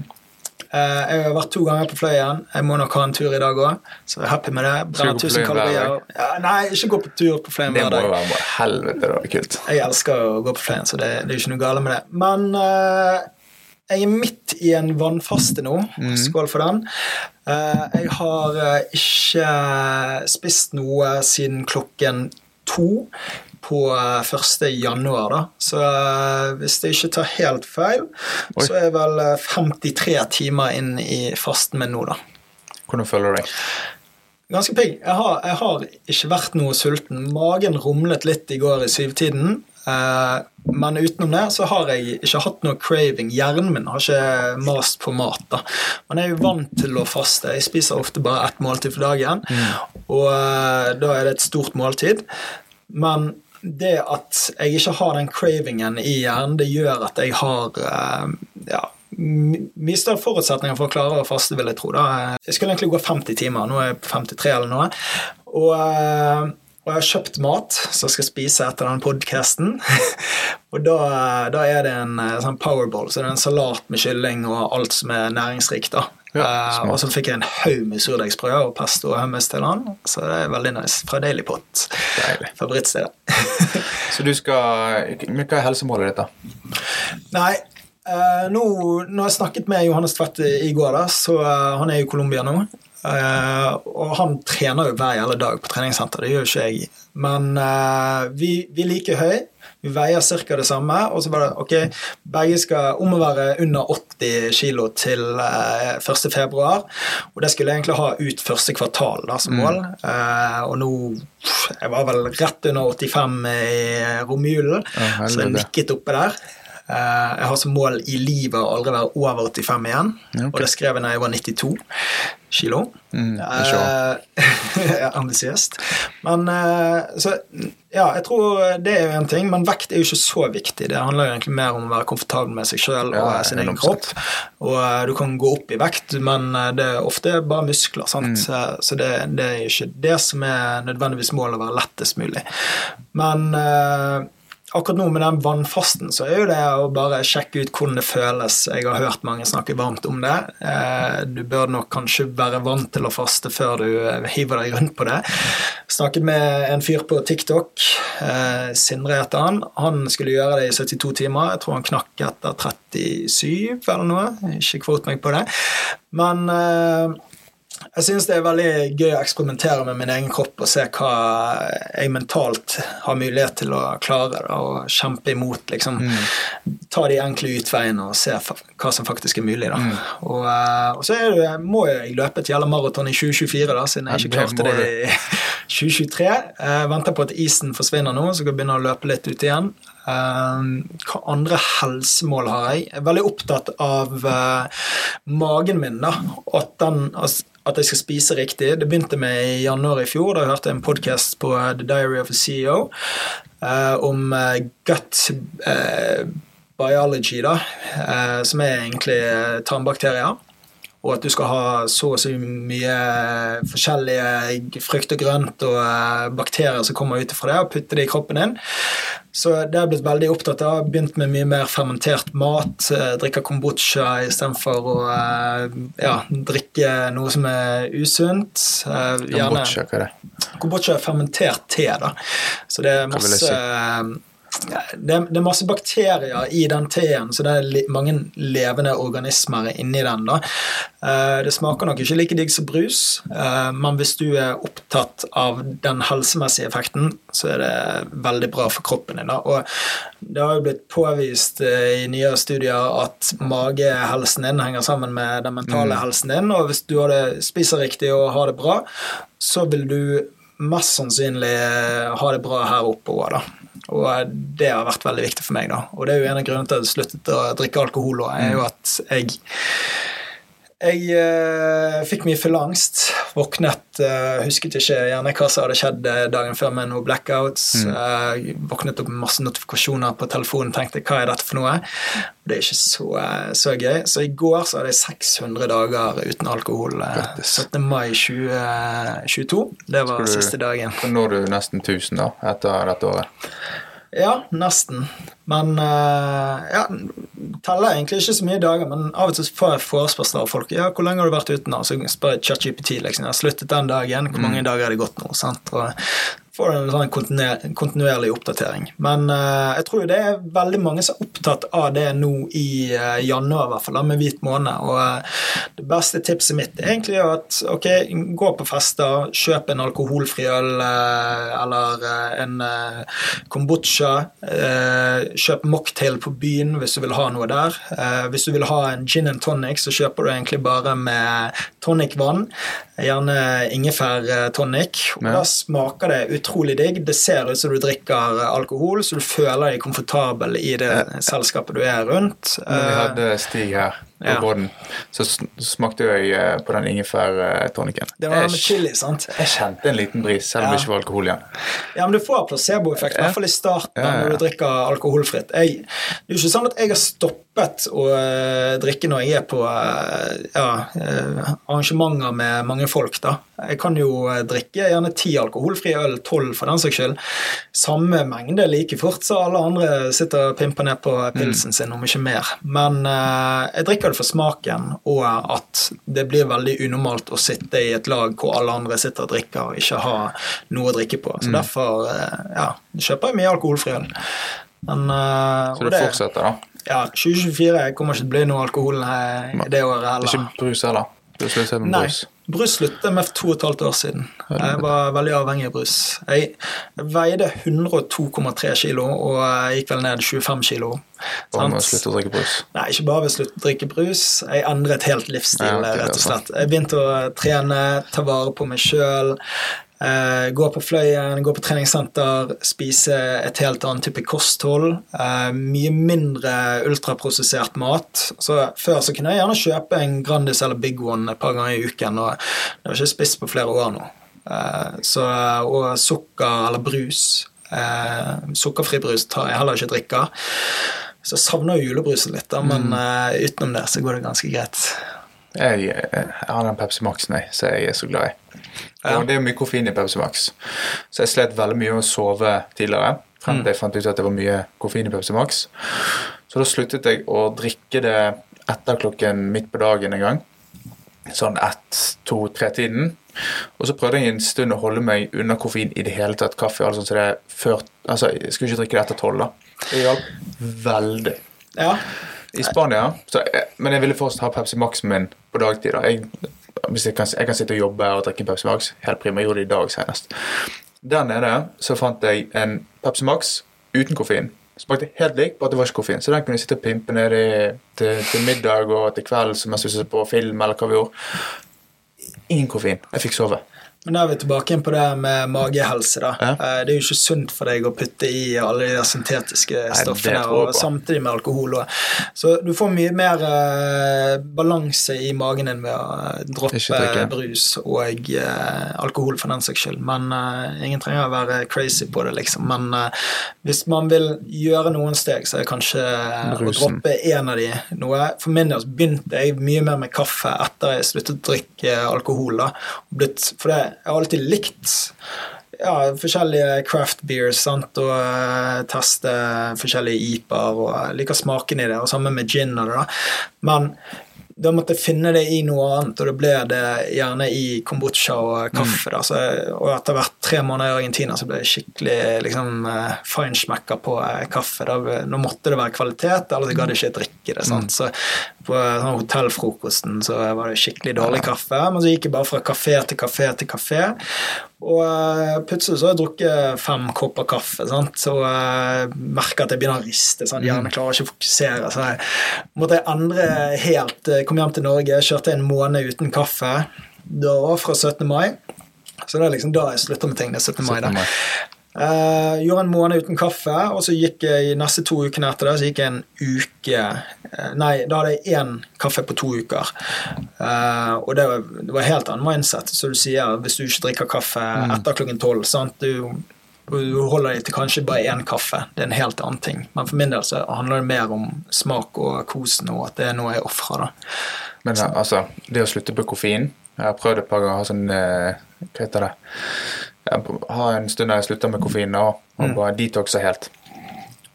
Eh, Jeg har vært to ganger på Fløyen. Jeg må nok ha en tur i dag òg, så jeg er happy med det. Brenner 1000 kalorier. Ja, nei, ikke gå på tur på Fløyen Det hver må dag. jo være bare helvete, det kult. Jeg elsker å gå på Fløyen, så det, det er jo ikke noe gale med det. Men uh, jeg er midt i en vannfaste nå. Skål for den. Uh, jeg har uh, ikke spist noe siden klokken to på eh, 1. januar, da. Så eh, hvis jeg ikke tar helt feil, Oi. så er jeg vel eh, 53 timer inn i fasten min nå, da. Hvordan føler du deg? ganske pigg. Jeg jeg har ikke vært noe sulten. Magen rumlet litt i går i syvtiden. Eh, men utenom det så har jeg ikke hatt noe craving. Hjernen min har ikke mast på mat. da. Man er jo vant til å faste. Jeg spiser ofte bare ett måltid for dagen, og eh, da er det et stort måltid. Men det at jeg ikke har den cravingen i hjernen, det gjør at jeg har eh, ja, mye større forutsetninger for å klare å faste, vil jeg tro. da. Jeg skulle egentlig gå 50 timer, nå er jeg på 53 eller noe. Og, eh, og jeg har kjøpt mat som skal spise etter den podkasten. [LAUGHS] og da, da er det en eh, sånn powerball, så det er en salat med kylling og alt som er næringsrikt. da. Ja, Eh, og så fikk jeg en haug med surdeigsbrød og pesto og hummus til han. Så det er veldig nice. Fra Daily Pot. Deilig. Favorittstedet. [LAUGHS] [LAUGHS] Så du skal hva er helsemålet ditt, da? Nei, eh, nå, når jeg snakket med Johannes Tvedt i går, da, så eh, han er i Colombia nå. Og han trener jo hver jævla dag på treningssenter, det gjør jo ikke jeg. Men vi, vi liker like høy, vi veier ca. det samme, og så var det ok, begge skal om å være under 80 kg til eh, 1. februar. Og det skulle jeg egentlig ha ut første kvartal da, som mål. Eh, og nå Jeg var vel rett under 85 i romjulen, så jeg nikket oppe der. Eh, jeg har som mål i livet å aldri være over 85 igjen, okay. og det skrev jeg da jeg var 92 kilo. Mm, Eh, [LAUGHS] Ambisiøst. Men eh, så Ja, jeg tror det er jo en ting, men vekt er jo ikke så viktig. Det handler jo egentlig mer om å være komfortabel med seg sjøl og Ja, sin egen kropp. Og eh, du kan gå opp i vekt, men eh, det er ofte bare muskler, sant. Mm. Eh, Så det, det er jo ikke det som er nødvendigvis målet å være lettest mulig. Men eh, akkurat nå med den vannfasten, så er jo det å bare sjekke ut hvordan det føles. Jeg har hørt mange snakke varmt om det. Eh, Du bør nok kanskje være vant til å faste før du eh, hiver deg rundt på det. Snakket med en fyr på TikTok, eh, Sindre heter han. Han skulle gjøre det i 72 timer. Jeg tror han knakk etter 37 eller noe. Ikke kvot meg på det. Men jeg synes det er veldig gøy å eksperimentere med min egen kropp og se hva jeg mentalt har mulighet til å klare og kjempe imot. liksom. Ta de enkle utveiene og se hva som faktisk er mulig. da. Og, eh, og så det, må jeg løpe et gjelda maraton i 2024, da, siden jeg ikke klarte det i [LAUGHS] 2023. Jeg venter på at isen forsvinner nå, så kan jeg begynne å løpe litt ut igjen. Eh, hva andre helsemål har jeg? Jeg er veldig opptatt av eh, magen min. da, at, den, altså, at jeg skal spise riktig. Det begynte med i januar i fjor. Da jeg hørte en podkast på eh, The Diary of a CEO eh, om gut biology, da, som er egentlig tarmbakterier og at du skal ha så og så mye forskjellige frukt og grønt og eh, bakterier som kommer ut fra det, og putte det i kroppen din. Så det har jeg blitt veldig opptatt av. Begynt med mye mer fermentert mat. eh, Drikke kombucha istedenfor å eh, ja, drikke noe som er usunt. Kombucha, hva er det? Kombucha er fermentert te, da. Så det er masse det det er masse bakterier i den teen, så det er mange levende organismer inni den. da. Eh, Det smaker nok ikke like digg som brus, eh, men hvis du er opptatt av den helsemessige effekten, så er det veldig bra for kroppen din. da. Og det har jo blitt påvist eh, i nyere studier at magehelsen din henger sammen med den mentale helsen din, og hvis du har det, spiser riktig og har det bra, så vil du mest sannsynlig ha det bra her oppe òg, da. Og eh, det har vært veldig viktig for meg, da. Og det er jo en av grunnene til at jeg sluttet å drikke alkohol òg, er jo at jeg jeg eh, fikk mye fylleangst. Våknet eh, Husket ikke gjerne hva som hadde skjedd eh, dagen før med noen blackouts. Eh, våknet opp med masse notifikasjoner på telefonen tenkte hva er dette for noe. Det er ikke så, eh, så gøy. Så i går så hadde jeg 600 dager uten alkohol. eh, 17. mai 2022. Det var du- siste dagen. Så når du nesten 1000 da, etter dette året. Ja, nesten. Men uh, ja, teller egentlig ikke så mye dager, men av og til får jeg forespørsler av folk. Ja, 'Hvor lenge har du vært uten?' nå?' Så spør jeg ChatGPT. Liksom. 'Jeg har sluttet den dagen. Hvor mange dager har det gått nå?' Sant? Og får du en sånn kontinuer- kontinuerlig oppdatering. Men uh, jeg tror det er veldig mange som er opptatt av det nå i uh, januar, i hvert fall, da, med hvit måned. Og uh, det beste tipset mitt er egentlig at ok, gå på fester, kjøp en alkoholfri øl eller en kombucha. Kjøp mocktail på byen hvis du vil ha noe der. Hvis du vil ha en gin and tonic, så kjøper du egentlig bare med tonicvann. Gjerne ingefær-tonic. Og Ja. da smaker det utrolig digg. Det ser ut som du drikker alkohol, så du føler deg komfortabel i det selskapet du er rundt. Når vi Eh, hadde Stig her på Ja. båten, så smakte jeg eh, på den ingefærtonicen. Det var Jeg, med chili, sant? jeg kjente en liten bris, selv om Ja. det ikke var alkohol igjen. Ja, men du får placeboeffekt, i hvert fall i starten Ja, ja, ja. når du drikker alkoholfritt. Jeg, det er jo ikke sånn at jeg har stoppet å eh, drikke når jeg er på eh, ja, eh, arrangementer med mange folk, da. Jeg kan jo eh, drikke gjerne ti alkoholfrie øl, tolv for den saks skyld. Samme mengde like fort så alle andre sitter og pimper ned på pilsen sin, om ikke mer. Men eh, jeg drikker det for smaken, og at det blir veldig unormalt å sitte i et lag hvor alle andre sitter og drikker og ikke har noe å drikke på. Så derfor eh, ja, kjøper jeg mye alkoholfri øl. Men, eh, Så du det fortsetter, da. Ja, 2024 kommer ikke til å bli noe alkohol eh, i det året heller. Ikke brus heller. Nei. Brus. Sluttet med to og et halvt år siden. Jeg var veldig avhengig av brus. Jeg veide 102,3 kilo og gikk vel ned 25 kilo. Bare med å slutte å drikke brus. Nei, ikke bare ved å slutte å drikke brus. Jeg endret helt livsstil, Ja, rett og slett. Jeg begynte å trene, ta vare på meg sjøl. Eh, gå på Fløyen, gå på treningssenter, spise et helt annet type kosthold. Eh, mye mindre ultraprosessert mat. Så Før så kunne jeg gjerne kjøpe en Grandis eller Big One et par ganger i uken, og det har ikke spist på flere år nå. Eh, så, og sukker eller brus. Eh, sukkerfri brus tar jeg heller ikke drikker. Så jeg savner julebrusen litt, da, men eh, utenom det så går det ganske greit. Jeg, jeg har den Pepsi Max, nei, så jeg er så glad i. Ja. Og det er mye koffein i Pepsi Max. Så jeg slet veldig mye med å sove tidligere. Frem til jeg fant ut at det var mye koffein i Pepsi Max. Så da sluttet jeg å drikke det etter klokken midt på dagen en gang. Sånn ett, to, tre-tiden. Og så prøvde jeg en stund å holde meg unna koffein i det hele tatt. Kaffe og alt sånt, så det før, altså, jeg skulle ikke drikke det etter tolv. da. Det hjalp veldig. Ja, I Spania, så, jeg- men jeg ville fortsatt ha Pepsi Max-en min på dagtid. da. Jeg, hvis jeg, kan, jeg kan sitte og jobbe og drikke Pepsi Max. Helt prima. Jeg gjorde det i dag senest. Der nede så fant jeg en Pepsi Max uten koffein. Smakte helt lik, bare at det var ikke koffein. Så den kunne jeg sitte og pimpe ned i til, til middag og til kvelds mens vi så på film eller hva vi gjorde. Ingen koffein. Jeg fikk sove. Men da er vi tilbake inn på det med magehelse. da. Ja. Eh, Det er jo ikke sunt for deg å putte i alle de syntetiske stoffene Nei, og samtidig med alkohol. også Så du får mye mer uh, balanse i magen din ved å eh, droppe brus og uh, alkohol for den saks skyld. Men uh, ingen trenger å være crazy på det, liksom. Men hvis man vil gjøre noen steg, så er det kanskje Brusen. å droppe en av de noe. For min del begynte jeg mye mer med kaffe etter jeg sluttet å drikke alkohol. da. Blitt, for det, jeg har alltid likt ja, forskjellige craft beers sant? og uh, teste forskjellige IPA-er og jeg liker smaken i det, og sammen med gin og det. da. Men da måtte jeg finne det i noe annet, og da ble det gjerne i kombucha og kaffe. da, så, Og etter hvert tre måneder i Argentina så ble jeg skikkelig liksom eh, feinschmecker på eh, kaffe. Da, nå måtte det være kvalitet, ellers gadd jeg ikke drikke det. sant, så På eh, sånn hotellfrokosten så var det skikkelig dårlig kaffe, men så gikk jeg bare fra kafé til kafé til kafé. Og eh, plutselig så har jeg drukket fem kopper kaffe, sant? og jeg merker at jeg begynner å riste. Sant? Hjernen klarer ikke å fokusere. Så jeg måtte jeg endre helt. eh, Kom hjem til Norge, kjørte en måned uten kaffe. Det var fra 17. mai. Så det er liksom da jeg slutter med ting. det er 17. mai da. 17. mai. Eh, gjorde en måned uten kaffe, og så gikk jeg de neste to ukene etter det så gikk jeg en uke uh, Nei, da hadde jeg én kaffe på to uker. Uh, og det var, det var helt annen mindset. Så du sier hvis du ikke drikker kaffe etter klokken tolv? Du, du holder deg til kanskje bare én kaffe. Det er en helt annen ting. Men for min del så handler det mer om smak og kosen, og at det er noe jeg ofrer. da. Men altså, det å slutte på koffein Jeg har prøvd et par ganger å ha sånn eh, Hva heter det? Jeg har en stund der jeg slutta med koffein og, og Mm. bare detoxa helt.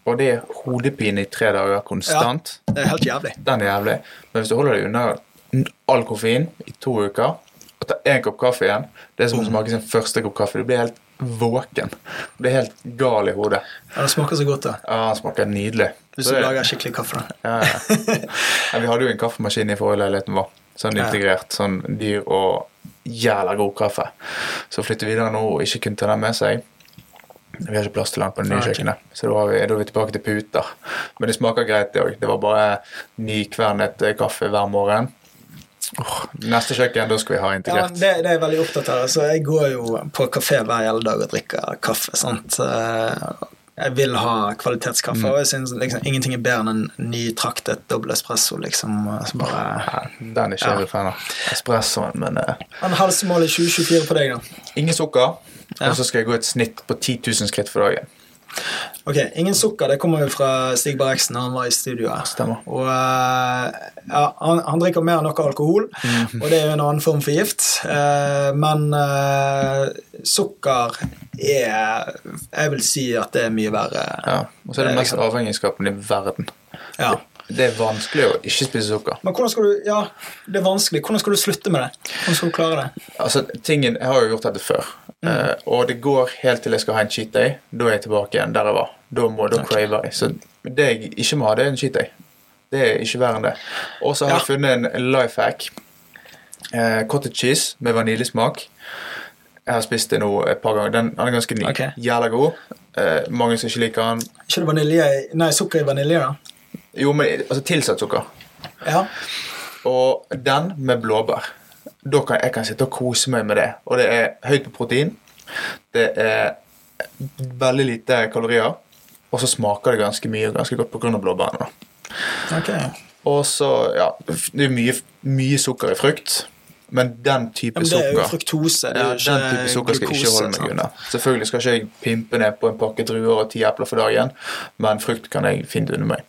Og det er hodepine i tre dager konstant. Ja, Det er helt jævlig. Den er jævlig. Men hvis du holder deg unna all koffein i to uker og tar én kopp kaffe igjen Det er som å smake sin første kopp kaffe. Du blir helt våken. Du blir helt gal i hodet. Ja, det smaker så godt, da. Ja, Den smaker nydelig. Hvis du det- lager skikkelig kaffe. da. ja, ja. [LAUGHS] Ja, vi hadde jo en kaffemaskin i forrige leiligheten vår, Sånn Ja. integrert, sånn dyr og jævla god kaffe. Så flytter vi videre nå og ikke kunne ta den med seg Vi har ikke plass til den på det nye Ah, kjøkkenet, så da er, vi, vi tilbake til puter. Men det smaker greit, det òg. Det var bare nykvernet eh, kaffe hver morgen. Oh, neste kjøkken, da skal vi ha Ja, integrert. det, det er jeg veldig opptatt av. Så jeg går jo på kafé hver hele dag og drikker kaffe. sant? Eh, Jeg vil ha kvalitetskaffe, Mm. og jeg syns liksom, ingenting er bedre enn en nytraktet dobbel espresso. liksom, så bare... Ja, den er ikke Ja. jeg fan av. Espressoen, men uh, En helsemål i 2024 på deg, da? ingen sukker. Ja. Og så skal jeg gå et snitt på 10 000 skritt for dagen. Ok, Ingen sukker, det kommer jo fra Stig Berreksen da han var i studio her. Stemmer. Og eh, ja, han, han drikker mer enn noe alkohol, Mhm. og det er jo en annen form for gift. Eh, men eh, sukker er Jeg vil si at det er mye verre. Ja. Og så er det Det er mest liksom- avhengighetsskapen i verden. Ja. Det er vanskelig å ikke spise sukker. Men hvordan skal du Ja, det er vanskelig. Hvordan skal du slutte med det? Hvordan skal du klare det? Altså, tingen, Jeg har jo gjort dette før, Mm. eh, og det går helt til jeg skal ha en cheat day. Da er jeg tilbake igjen der jeg var. Da må da okay. craver jeg. Så det jeg ikke må ha, det er en cheat day. Det er ikke verre enn det. Og så har jeg funnet en life hack. Uh, cottage cheese med vaniljesmak. Jeg har spist det nå et par ganger. Den, er ganske ny. Okay. Jævla god. Uh, mange som ikke liker den. Ikke det vanilje i- Nei, sukker i vanilje, da? Jo, men altså tilsatt sukker. Ja. Og den med blåbær. Da kan jeg kan sitte og kose meg med det. Og det er høyt på protein. Det er veldig lite kalorier. Og så smaker det ganske mye og ganske godt pga. blåbærene. da. Ok. Og så, ja Det er mye, mye sukker i frukt. Men den type Ja, men det er jo fruktose. Det ja, er jo Den type sukker skal jeg ikke holde meg unna. Selvfølgelig skal ikke jeg pimpe ned på en pakke druer og ti epler for dagen, men frukt kan jeg fint unne meg.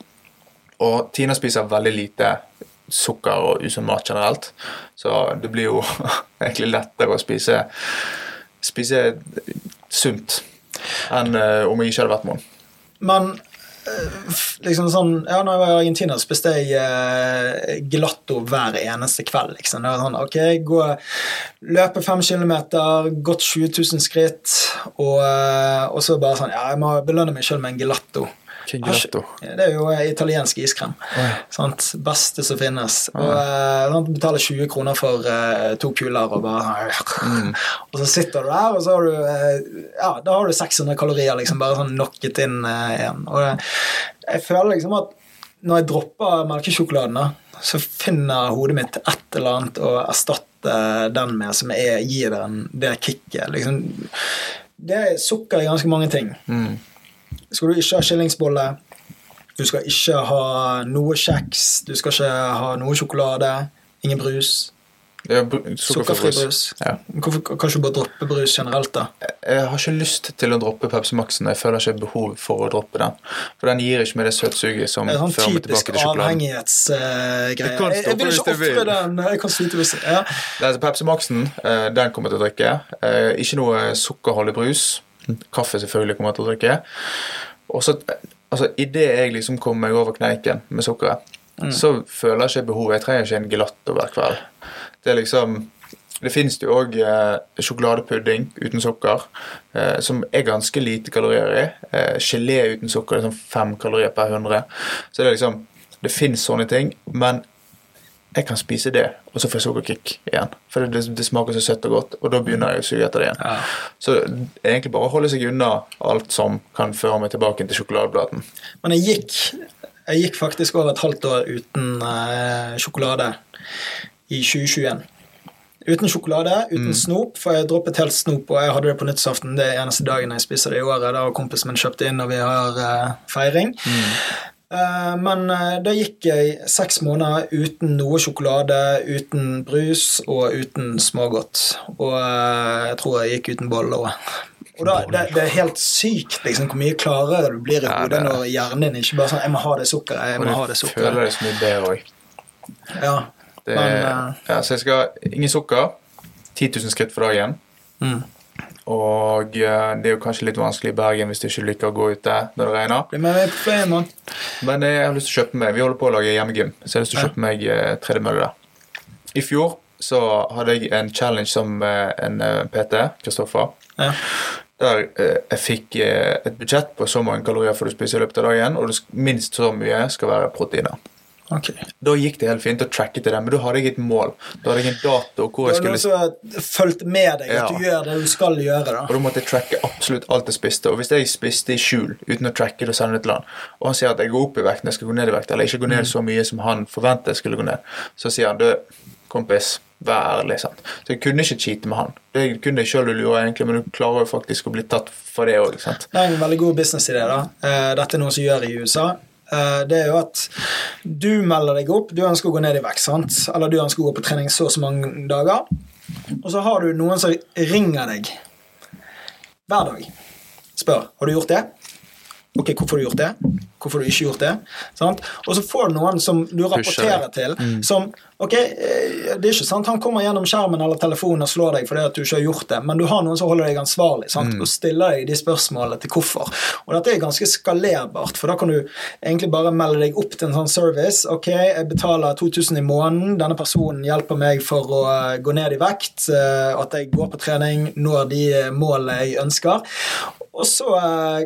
Og Tina spiser veldig lite sukker og usunn mat generelt, så det blir jo [LAUGHS] egentlig lettere å spise, spise sunt enn eh, om jeg ikke hadde vært henne. Men eh, liksom sånn Ja, når jeg var i Argentina, spiste jeg eh, glatto hver eneste kveld. liksom. Det var sånn, ok, gå, Løpe fem kilometer, gått 20 000 skritt, og, eh, og så bare sånn Ja, jeg må belønne meg sjøl med en gelato. Gelato? Det er jo eh, italiensk iskrem. Sant? Beste som finnes. Og eh, sant? Betaler 20 kroner for uh, to kuler, og bare Mm. [LAUGHS] Og så sitter du der, og så har du uh, Ja, da har du 600 kalorier liksom bare sånn knocket inn uh, igjen. Og eh, jeg føler liksom at når jeg dropper melkesjokoladen, da, så finner hodet mitt et eller annet å erstatte den med som er, gir den det kicket. Liksom. Det er sukker i ganske mange ting. Mm. Skal du ikke ha skillingsbolle, du skal ikke ha noe kjeks, du skal ikke ha noe sjokolade, ingen brus, Ja, br- sukkerfri brus. Ja. Hvorfor kan ikke du bare droppe brus generelt, da? Jeg har ikke lyst til å droppe Pepsi Max-en. Jeg føler ikke behov for å droppe den. For den gir ikke meg det søtsuget som Det sånn fører meg tilbake til sjokoladen. avhengighetsgreie. Uh, kan jeg, jeg vil ikke ofre den. Jeg kan slite hvis ja. Altså Pepsi Max-en, uh, den kommer jeg til å drikke. Uh, Ikke noe sukkerholdig brus. Kaffe selvfølgelig kommer jeg til å drikke. Og så, altså, Idet jeg liksom kommer meg over kneiken med sukkeret, Mm. så føler jeg ikke behovet. Jeg trenger ikke en gelato hver kveld. Det er liksom det finnes jo òg eh, sjokoladepudding uten sukker, eh, som er ganske lite kalorier i. Eh, gelé uten sukker det er sånn fem kalorier per 100. Så det er liksom Det fins sånne ting, men jeg kan spise det, og så får jeg sukkerkick igjen. For det, det smaker så søtt og godt, og da begynner jeg å suge etter det igjen. Ja. Så det er egentlig bare å holde seg unna alt som kan føre meg tilbake til sjokoladeblaten. Men jeg gikk, jeg gikk faktisk over et halvt år uten eh, sjokolade i 2021. Uten sjokolade, uten snop, for jeg droppet helt snop, og jeg hadde det på nyttårsaften. Det er eneste dagen jeg spiser det i året. Da har kompisen min kjøpt inn når vi har eh, feiring. Eh, men eh, da gikk jeg seks måneder uten noe sjokolade, uten brus og uten smågodt. Og eh, jeg tror jeg gikk uten boller òg. Og da, det, det er helt sykt liksom, hvor mye klarere du blir i hodet det når hjernen din ikke bare sånn 'Jeg må ha det sukkeret. jeg må ha det du føler sukkeret'. det mye bedre òg. Ja. Det, Men, eh, ja, så jeg skal ingen sukker. 10 000 skritt for dagen. Mm. Og eh, det er jo kanskje litt vanskelig i Bergen hvis du ikke liker å gå ute når det regner. Bli med meg på ferie, mann. Men jeg har lyst til å kjøpe meg Vi holder på å lage hjemmegym, så jeg har lyst til å kjøpe meg eh, tredemølle der. I fjor så hadde jeg en challenge som eh, en PT, Kristoffer. Ja. Der eh, jeg fikk et budsjett på så mange kalorier for du spiser i løpet av dagen, og minst så mye skal være proteiner. Ok. Da gikk det helt fint å tracke til det, men da hadde jeg et mål. Da hadde jeg en dato hvor Du jeg skulle som har fulgt med deg, at Ja. du gjør det du skal gjøre. da. Og da måtte jeg tracke absolutt alt jeg spiste. Og hvis jeg spiste i skjul uten å tracke det og sende det til han, og han sier at jeg går opp i vekt når jeg skal gå ned i vekt, eller ikke gå ned så mye som han forventet jeg skulle gå ned, så sier han du, kompis, vær ærlig. sant? Så jeg kunne ikke cheate med han. Det kunne jeg sjøl lurer egentlig, men du klarer jo faktisk å bli tatt for det òg. Det er en veldig god businessidé. da. Eh, Dette er noe som gjør i USA. Eh, Det er jo at du melder deg opp, du ønsker å gå ned i vekt, sant? eller du ønsker å gå på trening så og så mange dager, og så har du noen som ringer deg hver dag. Spør har du gjort det. Ok, hvorfor har du gjort det? Hvorfor har du ikke gjort det? Sant? Og så får du noen som du rapporterer til, som Ok, eh, det er ikke sant han kommer gjennom skjermen eller telefonen og slår deg fordi at du ikke har gjort det, men du har noen som holder deg ansvarlig sant? og stiller deg de spørsmålene til hvorfor. Og dette er ganske skalerbart, for da kan du egentlig bare melde deg opp til en sånn service. Ok, jeg betaler 2000 i måneden, denne personen hjelper meg for å eh, gå ned i vekt, eh, at jeg går på trening, når de målene jeg ønsker. Og så eh,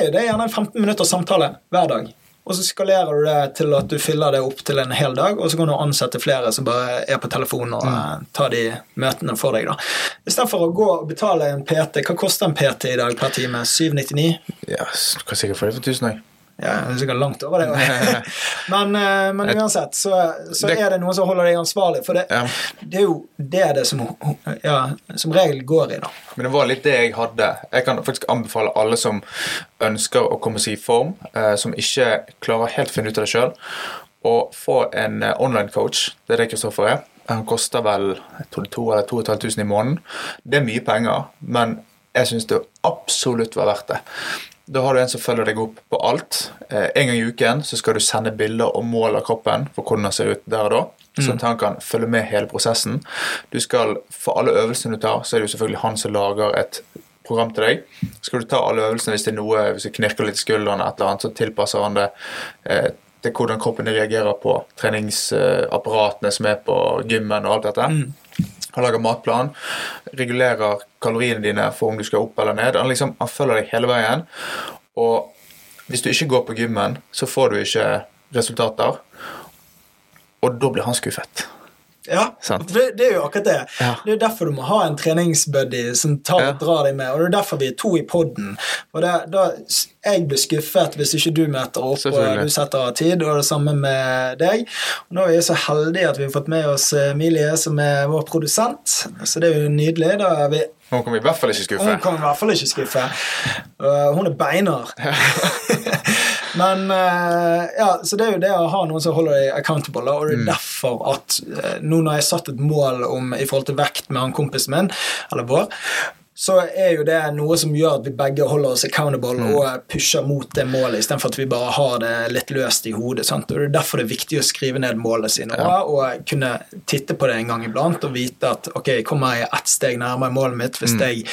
er det gjerne en 15 minutters samtale hver dag. Og så skalerer du det til at du fyller det opp til en hel dag, og så kan du ansette flere som bare er på telefonen og eh, tar de møtene for deg. da. Istedenfor å gå og betale en PT. Hva koster en PT i dag per time? 799? Ja, du kan sikkert få det for 1000 òg. Ja, det er sikkert langt over det. [LAUGHS] men, eh, men uansett så, så Det- er det noen som holder deg ansvarlig, for det, det er jo det det som, ja, som regel går i. da. Men det var litt det jeg hadde. Jeg kan faktisk anbefale alle som ønsker å komme seg i form, eh, som ikke klarer helt å finne ut av det sjøl, å få en eh, online coach. Det er det Kristoffer er. Han koster vel jeg tror det er 2 eller 2500 i måneden. Det er mye penger, men jeg syns det absolutt var verdt det. Da har du en som følger deg opp på alt. Eh, en gang i uken så skal du sende bilder og mål av kroppen for hvordan den ser ut der og da. Sånn at han kan følge med hele prosessen. Du skal, For alle øvelsene du tar, så er det jo selvfølgelig han som lager et program til deg. Skal du ta alle øvelsene hvis det er noe, hvis du knirker litt i skuldrene, et eller annet, så tilpasser han det eh, til hvordan kroppen reagerer på treningsapparatene som er på gymmen og alt dette. Han lager matplan, regulerer kaloriene dine for om du skal opp eller ned. Han, liksom, han følger deg hele veien. Og hvis du ikke går på gymmen, så får du ikke resultater. Og da blir han skuffet. Ja, Sant. det, det er jo akkurat det. Ja. Det er derfor du må ha en treningsbuddy som tar Ja. og drar deg med. Og det er derfor vi er to i poden. Og det, da, jeg blir skuffet hvis ikke du møter opp og du setter av tid, og det samme med deg. Og nå er vi så heldige at vi har fått med oss Emilie, som er vår produsent. Så det er jo nydelig. Da er vi hun kommer vi i hvert fall ikke skuffe. hun kan i hvert fall ikke skuffe. Uh, hun er beinhard. [LAUGHS] [LAUGHS] Men uh, ja, så det er jo det å ha noen som holder deg accountable. Og det er derfor at uh, nå når jeg satt et mål om i forhold til vekt med han kompisen min, eller vår, så er jo det noe som gjør at vi begge holder oss accountable og pusher mot det målet, istedenfor at vi bare har det litt løst i hodet. Sant? Og Det er derfor det er viktig å skrive ned målene sine Ja. og kunne titte på det en gang iblant og vite at ok, kommer jeg ett steg nærmere målet mitt hvis jeg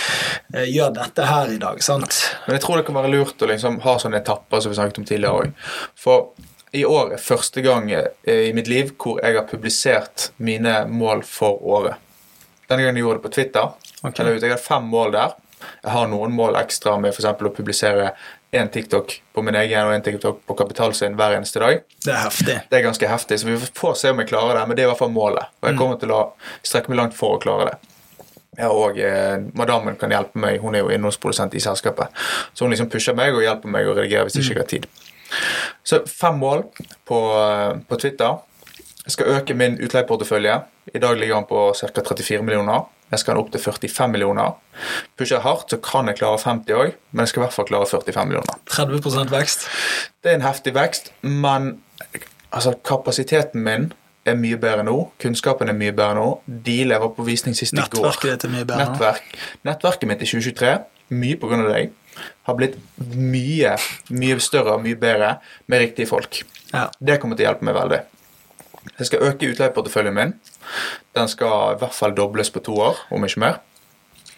eh, gjør dette her i dag. sant? Men jeg tror det kan være lurt å liksom ha sånne etapper som vi snakket om tidligere òg. For i år er første gang eh, i mitt liv hvor jeg har publisert mine mål for året. Denne gangen jeg gjorde det på Twitter. Ok. Eller, jeg har fem mål der. Jeg har noen mål ekstra med eksempel å publisere én TikTok på min egen og én TikTok på Kapital sin hver eneste dag. Det er heftig. Det er ganske heftig, så vi får se om jeg klarer det. Men det er i hvert fall målet. Og jeg kommer til å strekke meg langt for å klare det. Ja, og eh, Madammen kan hjelpe meg, hun er jo innholdsprodusent i selskapet. Så hun liksom pusher meg og hjelper meg å redigere hvis ikke har tid. Så fem mål på, eh, på Twitter. Jeg skal øke min utleieportefølje. I dag ligger han på ca. 34 millioner. Jeg skal opp til 45 millioner. Pusher jeg hardt, så kan jeg klare 50 òg, men jeg skal i hvert fall klare 45 millioner. 30% vekst. Det er en heftig vekst, men altså, kapasiteten min er mye bedre nå. Kunnskapen er mye bedre nå. Deal jeg var på visning sist i går. Nettverket ditt er mye bedre. Nettverk. Nettverket mitt i 2023, mye av deg, har blitt mye, mye større og mye bedre med riktige folk. Ja. Det kommer til å hjelpe meg veldig. Jeg skal øke utleieporteføljen min. Den skal i hvert fall dobles på to år, om ikke mer.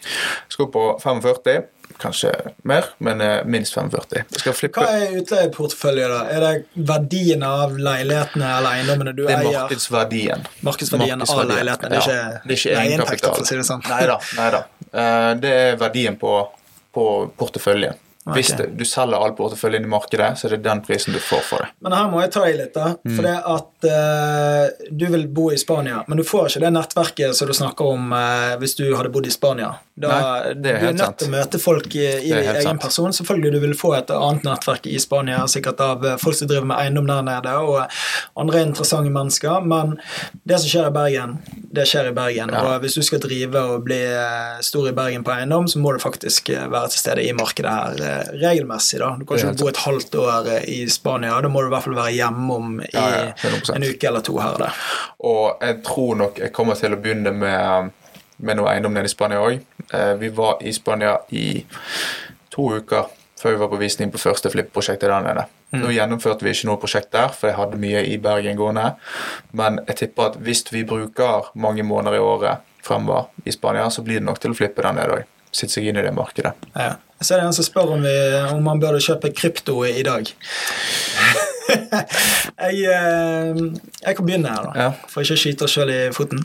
Jeg skal opp på 45, kanskje mer, men eh, minst 45. Jeg skal Hva er utleieportefølje, da? Er det verdien av leilighetene eller eiendommene du eier? Det er eier? markedsverdien. Markedsverdien av leilighetene, det er ikke Ja, det er å si det sånn. Nei da. Nei da. Eh, Det er verdien på, på porteføljen. Hvis Ok. det, du selger all porteføljen i markedet, så er det den prisen du får for det. Men her må jeg ta i litt, da. Mm. For det at uh, du vil bo i Spania, men du får ikke det nettverket som du snakker om uh, hvis du hadde bodd i Spania. Da, Nei, det er helt du er nødt til å møte folk i, i egen sant. person. Selvfølgelig du vil få et annet nettverk i Spania, sikkert av eh, folk som driver med eiendom der nede, og andre interessante mennesker, men det som skjer i Bergen, det skjer i Bergen. Ja. Og hvis du skal drive og bli stor i Bergen på eiendom, så må du faktisk være til stede i markedet her regelmessig. da. Du kan ikke bo et halvt år eh, i Spania. Da må du i hvert fall være hjemme om i Ja, ja, en uke eller to her og der. Og jeg tror nok jeg kommer til å begynne med, med noe eiendom nede i Spania òg. Vi var i Spania i to uker før vi var på visning på første flipp-prosjektet der nede. Nå gjennomførte vi ikke noe prosjekt der, for jeg hadde mye i Bergen gående. Men jeg tipper at hvis vi bruker mange måneder i året fremover i Spania, så blir det nok til å flippe der nede òg. Sitte seg inn i det markedet. Ja. Så er det en som spør om, vi, om man burde kjøpe krypto i, dag. Jeg, eh, jeg kan begynne her, da, Ja. for ikke å skyte oss sjøl i foten.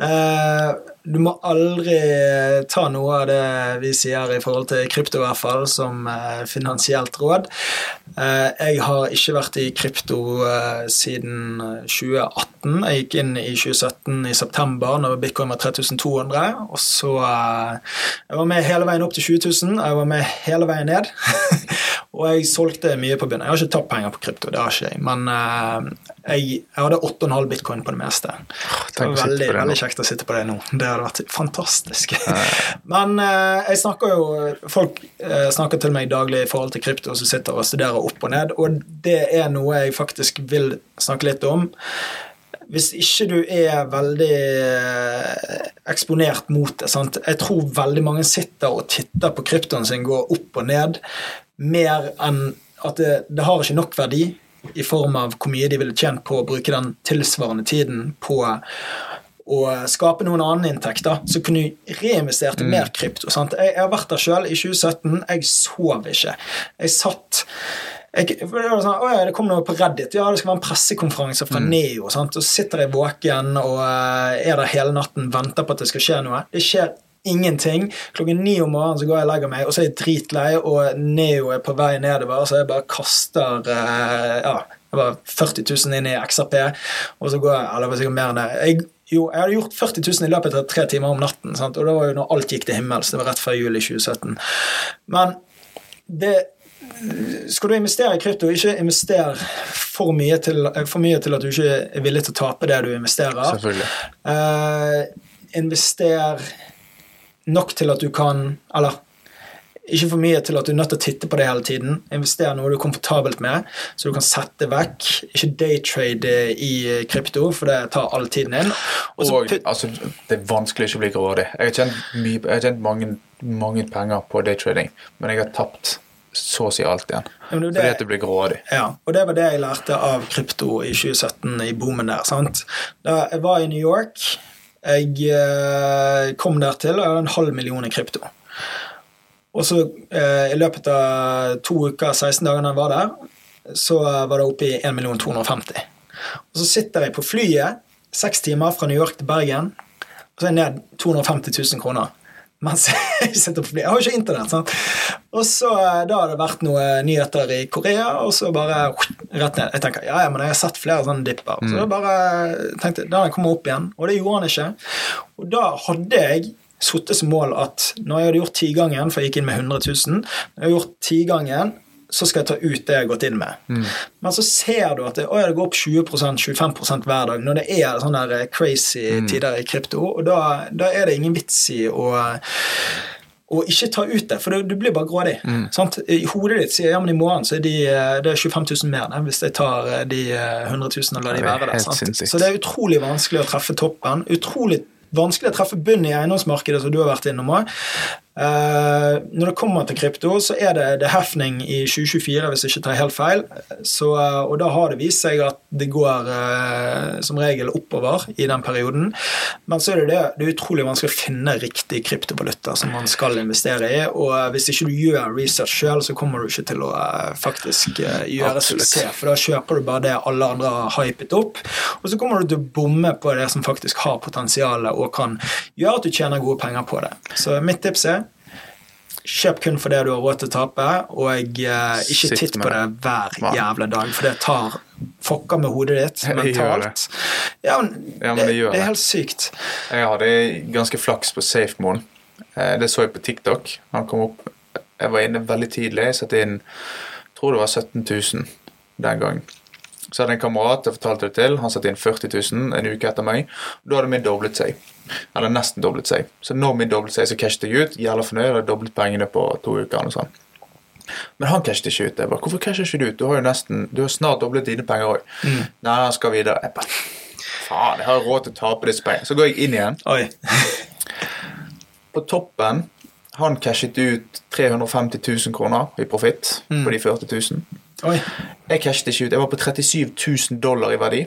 Eh, du må aldri ta noe av det vi sier i forhold til krypto, i hvert fall, som eh, finansielt råd. Jeg har ikke vært i krypto siden 2018. Jeg gikk inn i 2017 i september når bitcoin var 3200. Og så Jeg var med hele veien opp til 20 000. Jeg var med hele veien ned. [LAUGHS] og jeg solgte mye på begynnelsen. Jeg har ikke tapt penger på krypto, det har ikke jeg. Men uh, jeg, jeg hadde 8,5 bitcoin på det meste. Det var veldig, det veldig kjekt å sitte på det nå. Det hadde vært fantastisk. [LAUGHS] Men uh, jeg snakker jo Folk uh, snakker til meg daglig i forhold til krypto, som sitter og studerer opp og ned, og det er noe jeg faktisk vil snakke litt om. Hvis ikke du er veldig eksponert mot det sant? Jeg tror veldig mange sitter og titter på kryptoen sin gå opp og ned, mer enn at det, det har ikke nok verdi i form av hvor mye de ville tjent på å bruke den tilsvarende tiden på å skape noen annen inntekt, da, så kunne du reinvestert i mer krypto. Sant? Jeg, jeg har vært der sjøl i 2017. Jeg sov ikke. Jeg satt jeg, det, var sånn, ja, det kom noe på Reddit. Ja, det skal være en pressekonferanse fra Neo. Sant? Så sitter jeg våken og eh, er der hele natten, venter på at det skal skje noe. Det skjer ingenting. Klokken ni om morgenen så går jeg og legger meg, og så er jeg dritlei, og Neo er på vei nedover, så jeg bare kaster eh, ja, jeg var 40 000 inn i XRP, og så går jeg Eller sikkert mer enn det. Jeg, jo, jeg hadde gjort 40 000 i løpet av tre timer om natten, sant? og det var jo når alt gikk til himmels. Det var rett før jul i 2017. Men det skal du investere i krypto, ikke investere for mye, til, for mye til at du ikke er villig til å tape det du investerer. Selvfølgelig. Eh, invester nok til at du kan Eller ikke for mye til at du er nødt til å titte på det hele tiden. Investere noe du er komfortabelt med, så du kan sette vekk. Ikke daytrade i krypto, for det tar all tiden din. Også Og altså, det er vanskelig ikke å bli grådig. Jeg har tjent, mye, jeg har tjent mange, mange penger på daytrading, men jeg har tapt så å si alt igjen. Ja, det Fordi det- at du blir grådig. Ja, og det var det jeg lærte av krypto i 2017, i boomen der. sant? Da jeg var i New York, jeg eh, kom der til, og hadde en halv million i krypto. Og så eh, i løpet av to uker, 16 dager da jeg var der, så var det oppe i 1 250 Og så sitter jeg på flyet seks timer fra New York til Bergen, og så er jeg ned 250 000 kroner. Mens [LAUGHS] jeg sitter på flyet. Jeg har jo ikke internett. sant? Og så eh, Da har det vært noen nyheter i Korea, og så bare [SNIFFS] rett ned. Jeg tenker, ja, ja, men jeg har sett flere sånne dipper. Så da bare tenkte, jeg, da den kommer opp igjen. Og det gjorde han ikke. Og da hadde jeg satt som mål at når jeg hadde gjort tigangen, for jeg gikk inn med 100 000 Når jeg hadde gjort tigangen, så skal jeg ta ut det jeg har gått inn med. Men så ser du at det, å, det går opp 20-25% hver dag når det er sånne der crazy tider i krypto. Og da, da er det ingen vits i å og ikke ta ut det, for du, blir bare grådig. Sant? I hodet ditt sier ja, men i morgen så er de, eh, det er 25 000 mer ne, hvis jeg tar eh, de eh, 100 000 og lar de være der. Så det er utrolig vanskelig å treffe toppen. Utrolig vanskelig å treffe bunnen i eiendomsmarkedet, som du har vært innom òg. Eh, når det kommer til krypto, så er det, det hefning i 2024, hvis jeg ikke tar helt feil. Så, eh, og da har det vist seg at det går eh, som regel oppover i den perioden. Men så er det det, det er utrolig vanskelig å finne riktig kryptovaluta som man skal investere i. Og hvis ikke du gjør research sjøl, så kommer du ikke til å faktisk gjøre suksess. For da kjøper du bare det alle andre har hypet opp, og så kommer du til å bomme på det som faktisk har potensial og kan gjøre at du tjener gode penger på det. Så mitt tips er Kjøp kun for det du har råd til å tape, og eh, ikke titt på det hver jævla dag, for det tar fucker med hodet ditt [LAUGHS] mentalt. Ja, men, Ja, men det, det det er helt sykt. Jeg hadde ganske flaks på SafeMoon. Eh, Det så jeg på TikTok. Han kom opp Jeg var inne veldig tidlig. Jeg satte inn jeg tror det var 17 000 den gangen. Så hadde en kamerat jeg fortalte det til. Han satte inn 40 000 en uke etter meg. Da hadde min doblet seg. Eller nesten doblet seg. Så når min doblet seg, så cashet jeg ut. Jævla fornøyd. Hadde doblet pengene på to uker. eller sånn. Men han cashet ikke ut. Jeg bare, Hvorfor casher ikke du ut? Du har jo nesten, du har snart doblet dine penger òg. Nei, han skal videre. Jeg bare, Faen, jeg har råd til å tape disse pengene. Så går jeg inn igjen. Oi. [LAUGHS] På toppen han cashet ut 350 000 kroner i profitt på de 40 000. Oi. Jeg cashet ikke ut. Jeg var på 37 000 dollar i verdi.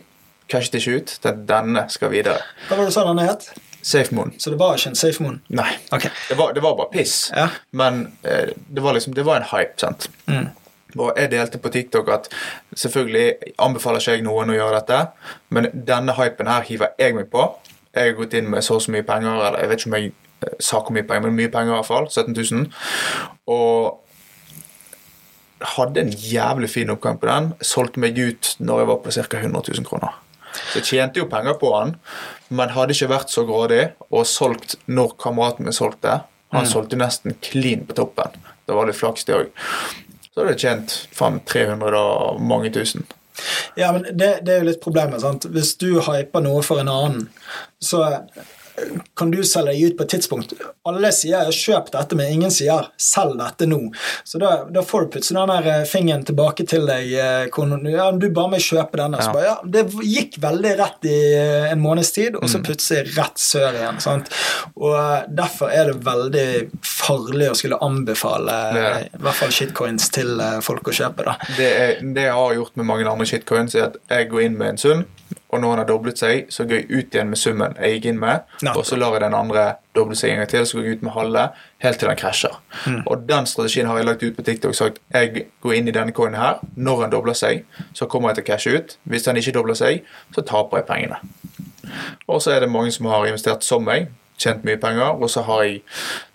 Cashet ikke ut. Den- Denne skal videre. Hva var det du sa den het? SafeMoon. Så det var ikke en safe moon? Nei. Okay. Det var, det var bare piss. Ja. Men eh, det var liksom Det var en hype, sant. Mm. Og jeg delte på TikTok at selvfølgelig anbefaler ikke jeg noen å gjøre dette, men denne hypen her hiver jeg meg på. Jeg har gått inn med så og så mye penger, eller jeg vet ikke om jeg eh, sa hvor mye penger, men mye penger i hvert fall. 17 000. Og hadde en jævlig fin oppgang på den. Solgte meg ut når jeg var på ca. 100 000 kroner. Så jeg tjente jo penger på den, men hadde ikke vært så grådig og solgt når kameraten min solgte. Han solgte nesten clean på toppen. Det var litt flaks, det òg. Så hadde jeg tjent faen 300 og mange tusen. Ja, men det, det er jo litt problemet. sant? Hvis du hyper noe for en annen, så kan du selge deg ut på et tidspunkt. Alle sier 'kjøp dette', men ingen sier 'selg dette nå'. Så da, da får du plutselig den der eh, fingeren tilbake til deg. eh, Ja, du bare må kjøpe denne. Ja. bare, ja, det gikk veldig rett i eh, en måneds tid, og så Mm. plutselig rett sør igjen. sant? Og Derfor er det veldig farlig å skulle anbefale Det i hvert fall shitcoins til folk å kjøpe. da. Det, er, det jeg har gjort med mange andre shitcoins, er at jeg går inn med en sum, og når han har doblet seg, så går jeg ut igjen med summen jeg gikk inn med, Nettopp. og så lar jeg den andre doble seg en gang til, så går jeg ut med halve, helt til den krasjer. Og den strategien har jeg lagt ut på TikTok og sagt jeg går inn i denne coinen her, når han dobler seg, så kommer jeg til å cashe ut. Hvis han ikke dobler seg, så taper jeg pengene. Og så er det mange som har investert som meg, tjent mye penger, og så har jeg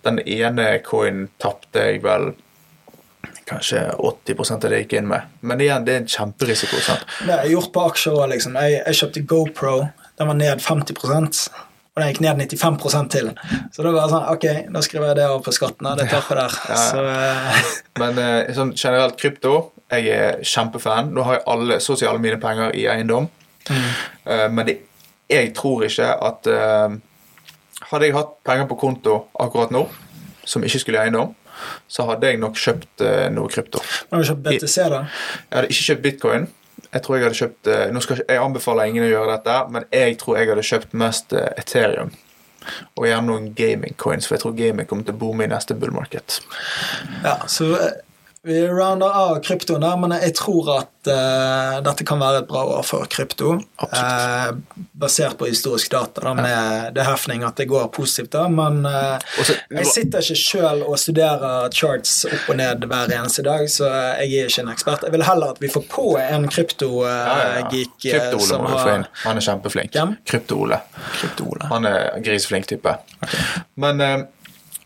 den ene coinen tapte jeg vel kanskje 80 av det jeg gikk inn med. Men igjen, det er en kjemperisiko. sant? Det har jeg gjort på aksjer òg, liksom. Jeg, jeg kjøpte GoPro. Den var ned 50% og den gikk ned 95% til. Så da var det sånn Ok, da skriver jeg det av på skatten. Det tar på der. Ja. Så uh... [LAUGHS] Men uh, sånn generelt krypto, jeg er kjempefan. Nå har jeg alle, så å si alle mine penger i eiendom. Eh, men det, jeg tror ikke at Hadde jeg hatt penger på konto akkurat nå, som ikke skulle i eiendom, så hadde jeg nok kjøpt eh, noe krypto. Har du kjøpt BTC, da? Jeg hadde ikke kjøpt bitcoin. Jeg tror jeg hadde kjøpt eh, nå skal, Jeg anbefaler ingen å gjøre dette, men jeg tror jeg hadde kjøpt mest eh, Ethereum. Og gjerne noen gaming coins, for jeg tror gaming kommer til å boome i neste bull market. Ja, så vi rounder av kryptoen der, men jeg tror at uh, dette kan være et bra år for krypto. Uh, basert på historisk data, da, med det hefning at det går positivt, da. Men uh, Og så- jeg sitter ikke sjøl og studerer charts opp og ned hver eneste dag, så jeg er ikke en ekspert. Jeg vil heller at vi får på en Ja, ja, ja. som du få inn. har Han er kjempeflink. Krypto-Ole. Krypto-Ole. Han er griseflink type. Men eh,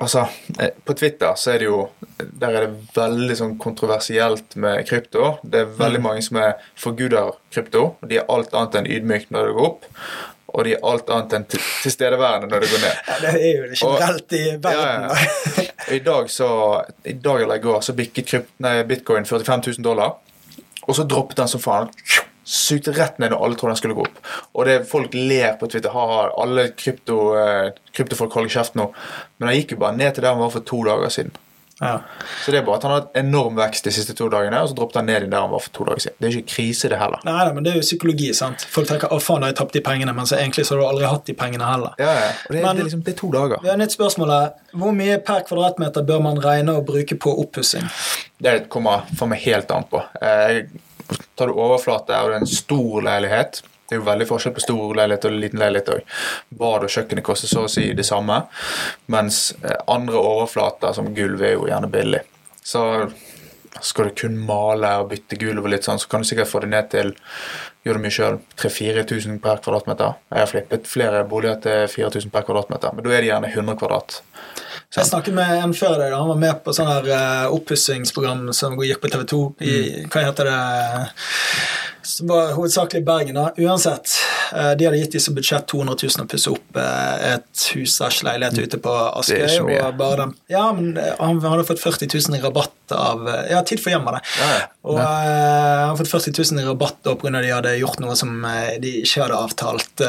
altså, eh, på Twitter så er det jo Der er det veldig sånn kontroversielt med krypto. Det er veldig Mm. mange som er forguder krypto. og De er alt annet enn ydmykt når det går opp. Og de er alt annet enn til- tilstedeværende når det går ned. Ja, det er jo det generelt i verden. Ja, ja. I dag så I dag eller i går så bikket bitcoin 45 000 dollar. Og så droppet den som faen. Sugde rett ned når alle trodde den skulle gå opp. Og det folk ler på Twitter. Ha, alle krypto, eh, kryptofolk holder kjeft nå. Men han gikk jo bare ned til der han var for to dager siden. Ja. Så det er bare at han har hatt enorm vekst de siste to dagene, og så droppet han ned i der han var for to dager siden. Det er ikke krise, det heller. Nei, nei, men det er jo psykologi. sant? Folk tenker 'å faen, da har jeg tapt de pengene', men så egentlig så har du aldri hatt de pengene heller. Ja, ja. Og det, er- Men- det, er liksom, det er to dager. Vi har nytt spørsmål her. Hvor mye per kvadratmeter bør man regne å bruke på oppussing? Det kommer for meg helt an på. Eh, tar du overflate og det er en stor leilighet Det er jo veldig forskjell på stor leilighet og liten leilighet òg. Bad og kjøkkenet koster så å si det samme, mens eh, andre overflater som gulv er jo gjerne billig. Så skal du kun male og bytte gulv og litt sånn, så kan du sikkert få det ned til Gjør det mye sjøl. 3000-4000 per kvadratmeter. Jeg har flippet flere boliger til 4000 per kvadratmeter, men da er det gjerne 100 kvadrat. Så. Jeg snakket med en før deg. Han var med på sånn her uh, oppussingsprogram som gikk på TV 2. I, Mm. Hva heter det? Som var hovedsakelig Bergen. da. Uansett, de hadde gitt dem som budsjett 200 000 å pusse opp uh, et hus slash leilighet ute på Askøy. Er ikke mye. og bare den, ja, men uh, Han hadde fått 40 000 i rabatt av Ja, Tid for hjem var det. Ja, ja. Og uh, han hadde fått 40 000 i rabatt pga. de hadde gjort noe som de ikke hadde avtalt.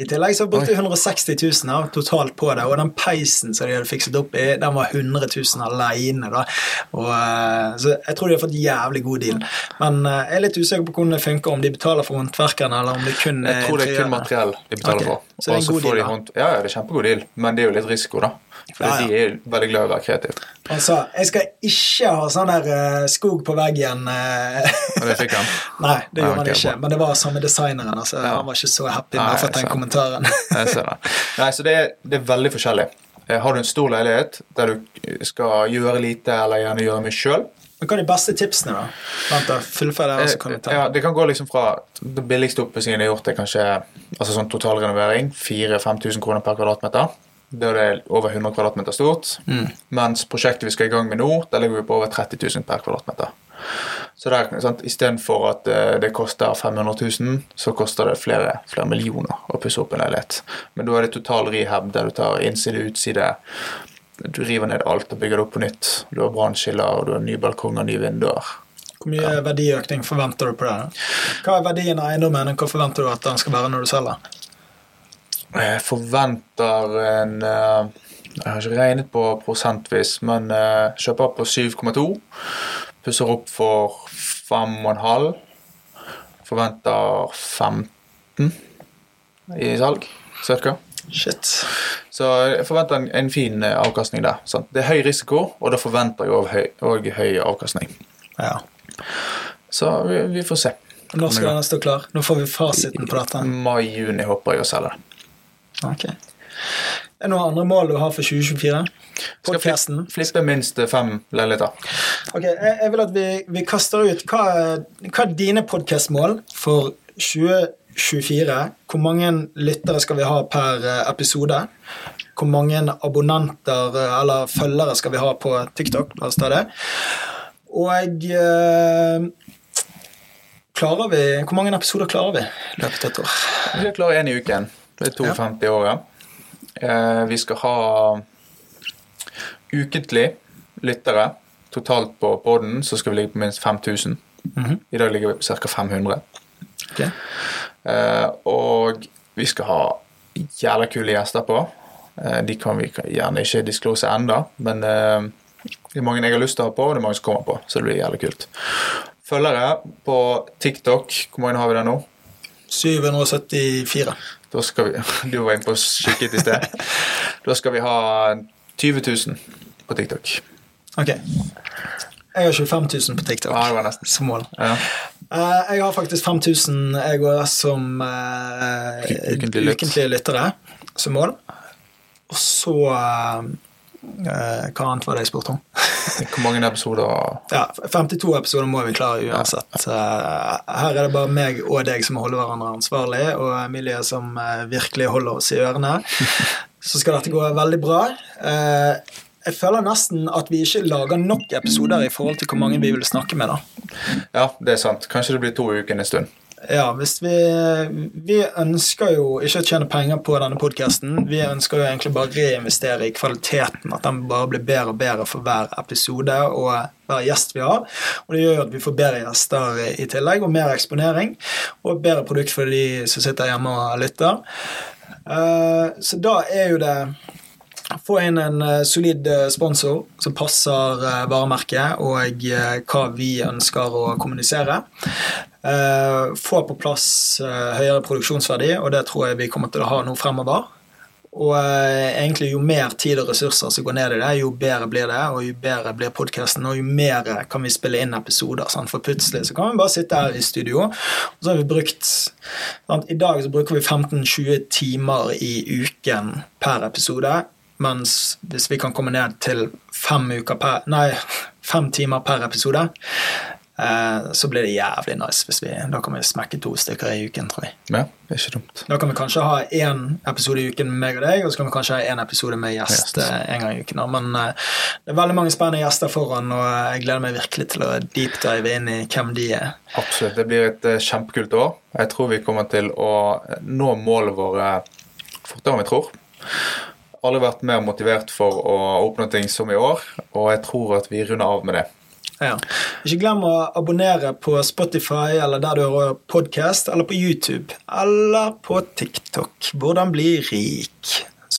I tillegg så brukte de 160 000 da, totalt på det, og den peisen som de hadde fikset opp i, den var 100 000 alene. Da. Og, så jeg tror de har fått jævlig god deal. Men uh, jeg er litt usikker på hvordan det funker, om de betaler for håndverkerne, eller om det kun det er kun materiell de betaler okay. for. så det er en god får deal, de da. Ja, ja, det er kjempegod deal, men det er jo litt risiko, da. For Ja, ja. de er veldig glad i å være kreative. Sa jeg skal ikke ha sånn der uh, skog på veggen. uh, Og det fikk han. [LAUGHS] Nei, det Ja, gjorde han ok, ikke. bra. Men det var samme designeren. Altså, Ja. Han var ikke så happy med å ha fått den kommentaren. [LAUGHS] Jeg ser det. Nei, så det er, det er veldig forskjellig. Eh, Har du en stor leilighet der du skal gjøre lite eller gjerne gjøre mye sjøl, Hva er de beste tipsene, da? Vent da, Fullfør det, så kan du ta ja, det kan gå liksom fra Det billigste oppussingen jeg har gjort, er kanskje altså sånn totalrenovering. 4000-5000 kroner per kvadratmeter. Da er det over 100 kvadratmeter stort. Mm. Mens prosjektet vi skal i gang med nå, der ligger vi på over 30 000 per kvadratmeter. Så der, sant, Istedenfor at eh, det koster 500 000, så koster det flere, flere millioner å pusse opp en leilighet. Men da er det total rehab, der du tar innside utside. Du river ned alt og bygger det opp på nytt. Du har brannskiller, du har nye balkonger, nye vinduer. Hvor mye verdiøkning forventer du på det? Hva er verdien av eiendommen, og hva forventer du at den skal være når du selger? Jeg forventer en eh, Jeg har ikke regnet på prosentvis, men eh, kjøper på 7,2. Pusser opp for 5,5. Forventer 15 i salg, cirka. Shit. Så jeg forventer en, en fin eh, avkastning der. Sant? Det er høy risiko, og da forventer jeg også høy, høy avkastning. Ja. Så vi, vi får se. Når skal denne stå klar? Nå får vi fasiten på dette. Mai-juni håper jeg å selge den. Okay. Er det noen andre mål du har for 2024? Skal Podcasten? flippe, flippe minst fem leiligheter. Ok, jeg, jeg vil at vi, vi kaster ut Hva hva er dine podkastmål for 2024? Hvor mange lyttere skal vi ha per eh, episode? Hvor mange abonnenter eh, eller følgere skal vi ha på TikTok? La oss ta det. Og eh, klarer vi Hvor mange episoder klarer vi i løpet av et år? Vi klarer klare én i uken. Det er 52 i året. Eh, vi skal ha ukentlig lyttere. Totalt på poden så skal vi ligge på minst 5000. Mhm. I dag ligger vi på ca. 500. Ok. Eh, og vi skal ha jævla kule gjester på. Eh, de kan vi gjerne ikke disclose enda, men eh, det er mange jeg har lyst til å ha på, og det er mange som kommer på, så det blir jævlig kult. Følgere på TikTok, hvor mange har vi der nå? 774. Da skal vi, [LAUGHS] Du var inne på å kikke ut i sted. Da skal vi ha 20 000 på TikTok. Ok. Jeg har 25 000 på TikTok Ja, det var nesten. som mål. Ja. Uh, jeg har faktisk 5000 jeg òg som uh, ukentlige, ukentlige lyttere som mål. Og så eh, eh, Hva annet var det jeg spurte om? [LAUGHS] Hvor mange episoder [LAUGHS] ja, 52 episoder må vi klare uansett. Eh, her er det bare meg og deg som holder hverandre ansvarlig, og Emilie som eh, virkelig holder oss i ørene. [LAUGHS] Så skal dette gå veldig bra. Eh, jeg føler nesten at vi ikke lager nok episoder i forhold til hvor mange vi vil snakke med. da. Ja, det er sant. Kanskje det blir to uker en stund. Ja, hvis vi, vi ønsker jo ikke å tjene penger på denne podkasten. Vi ønsker jo egentlig bare reinvestere i kvaliteten. At den bare blir bedre og bedre for hver episode og hver gjest vi har. Og det gjør at vi får bedre gjester i tillegg, og mer eksponering. Og bedre produkt for de som sitter hjemme og lytter. Eh, Så da er jo det få inn en eh, solid eh, sponsor som passer eh, varemerket og hva vi ønsker å kommunisere. Få på plass høyere produksjonsverdi, og det tror jeg vi kommer til å ha nå fremover. Og egentlig jo mer tid og ressurser som går ned i det, jo bedre blir det, og jo bedre blir podkasten, og jo mer kan vi spille inn episoder. Sant? For plutselig så kan vi bare sitte her i studio, og så har vi brukt sant? I dag så bruker vi 15-20 timer i uken per episode. Mens hvis vi kan komme ned til fem, per, nei, fem timer per episode, eh, så blir det jævlig nice. hvis vi, Da kan vi smekke to stykker i uken, tror jeg. Ja, det er ikke dumt. Da kan vi kanskje ha én episode i uken med meg og deg, og så kan vi kanskje ha én episode med gjest Gjest. eh, en gang i uken. Men eh, det er veldig mange spennende gjester foran, og jeg gleder meg virkelig til å deepdive inn i hvem de er. Absolutt. Det blir et kjempekult år. Jeg tror vi kommer til å nå målene våre fortere enn vi tror. Aldri vært mer motivert for å oppnå ting som i år, og jeg tror at vi runder av med det. Ja. Ikke glem å abonnere på Spotify eller der du hører podkast, eller på YouTube. Eller på TikTok. Hvordan bli rik.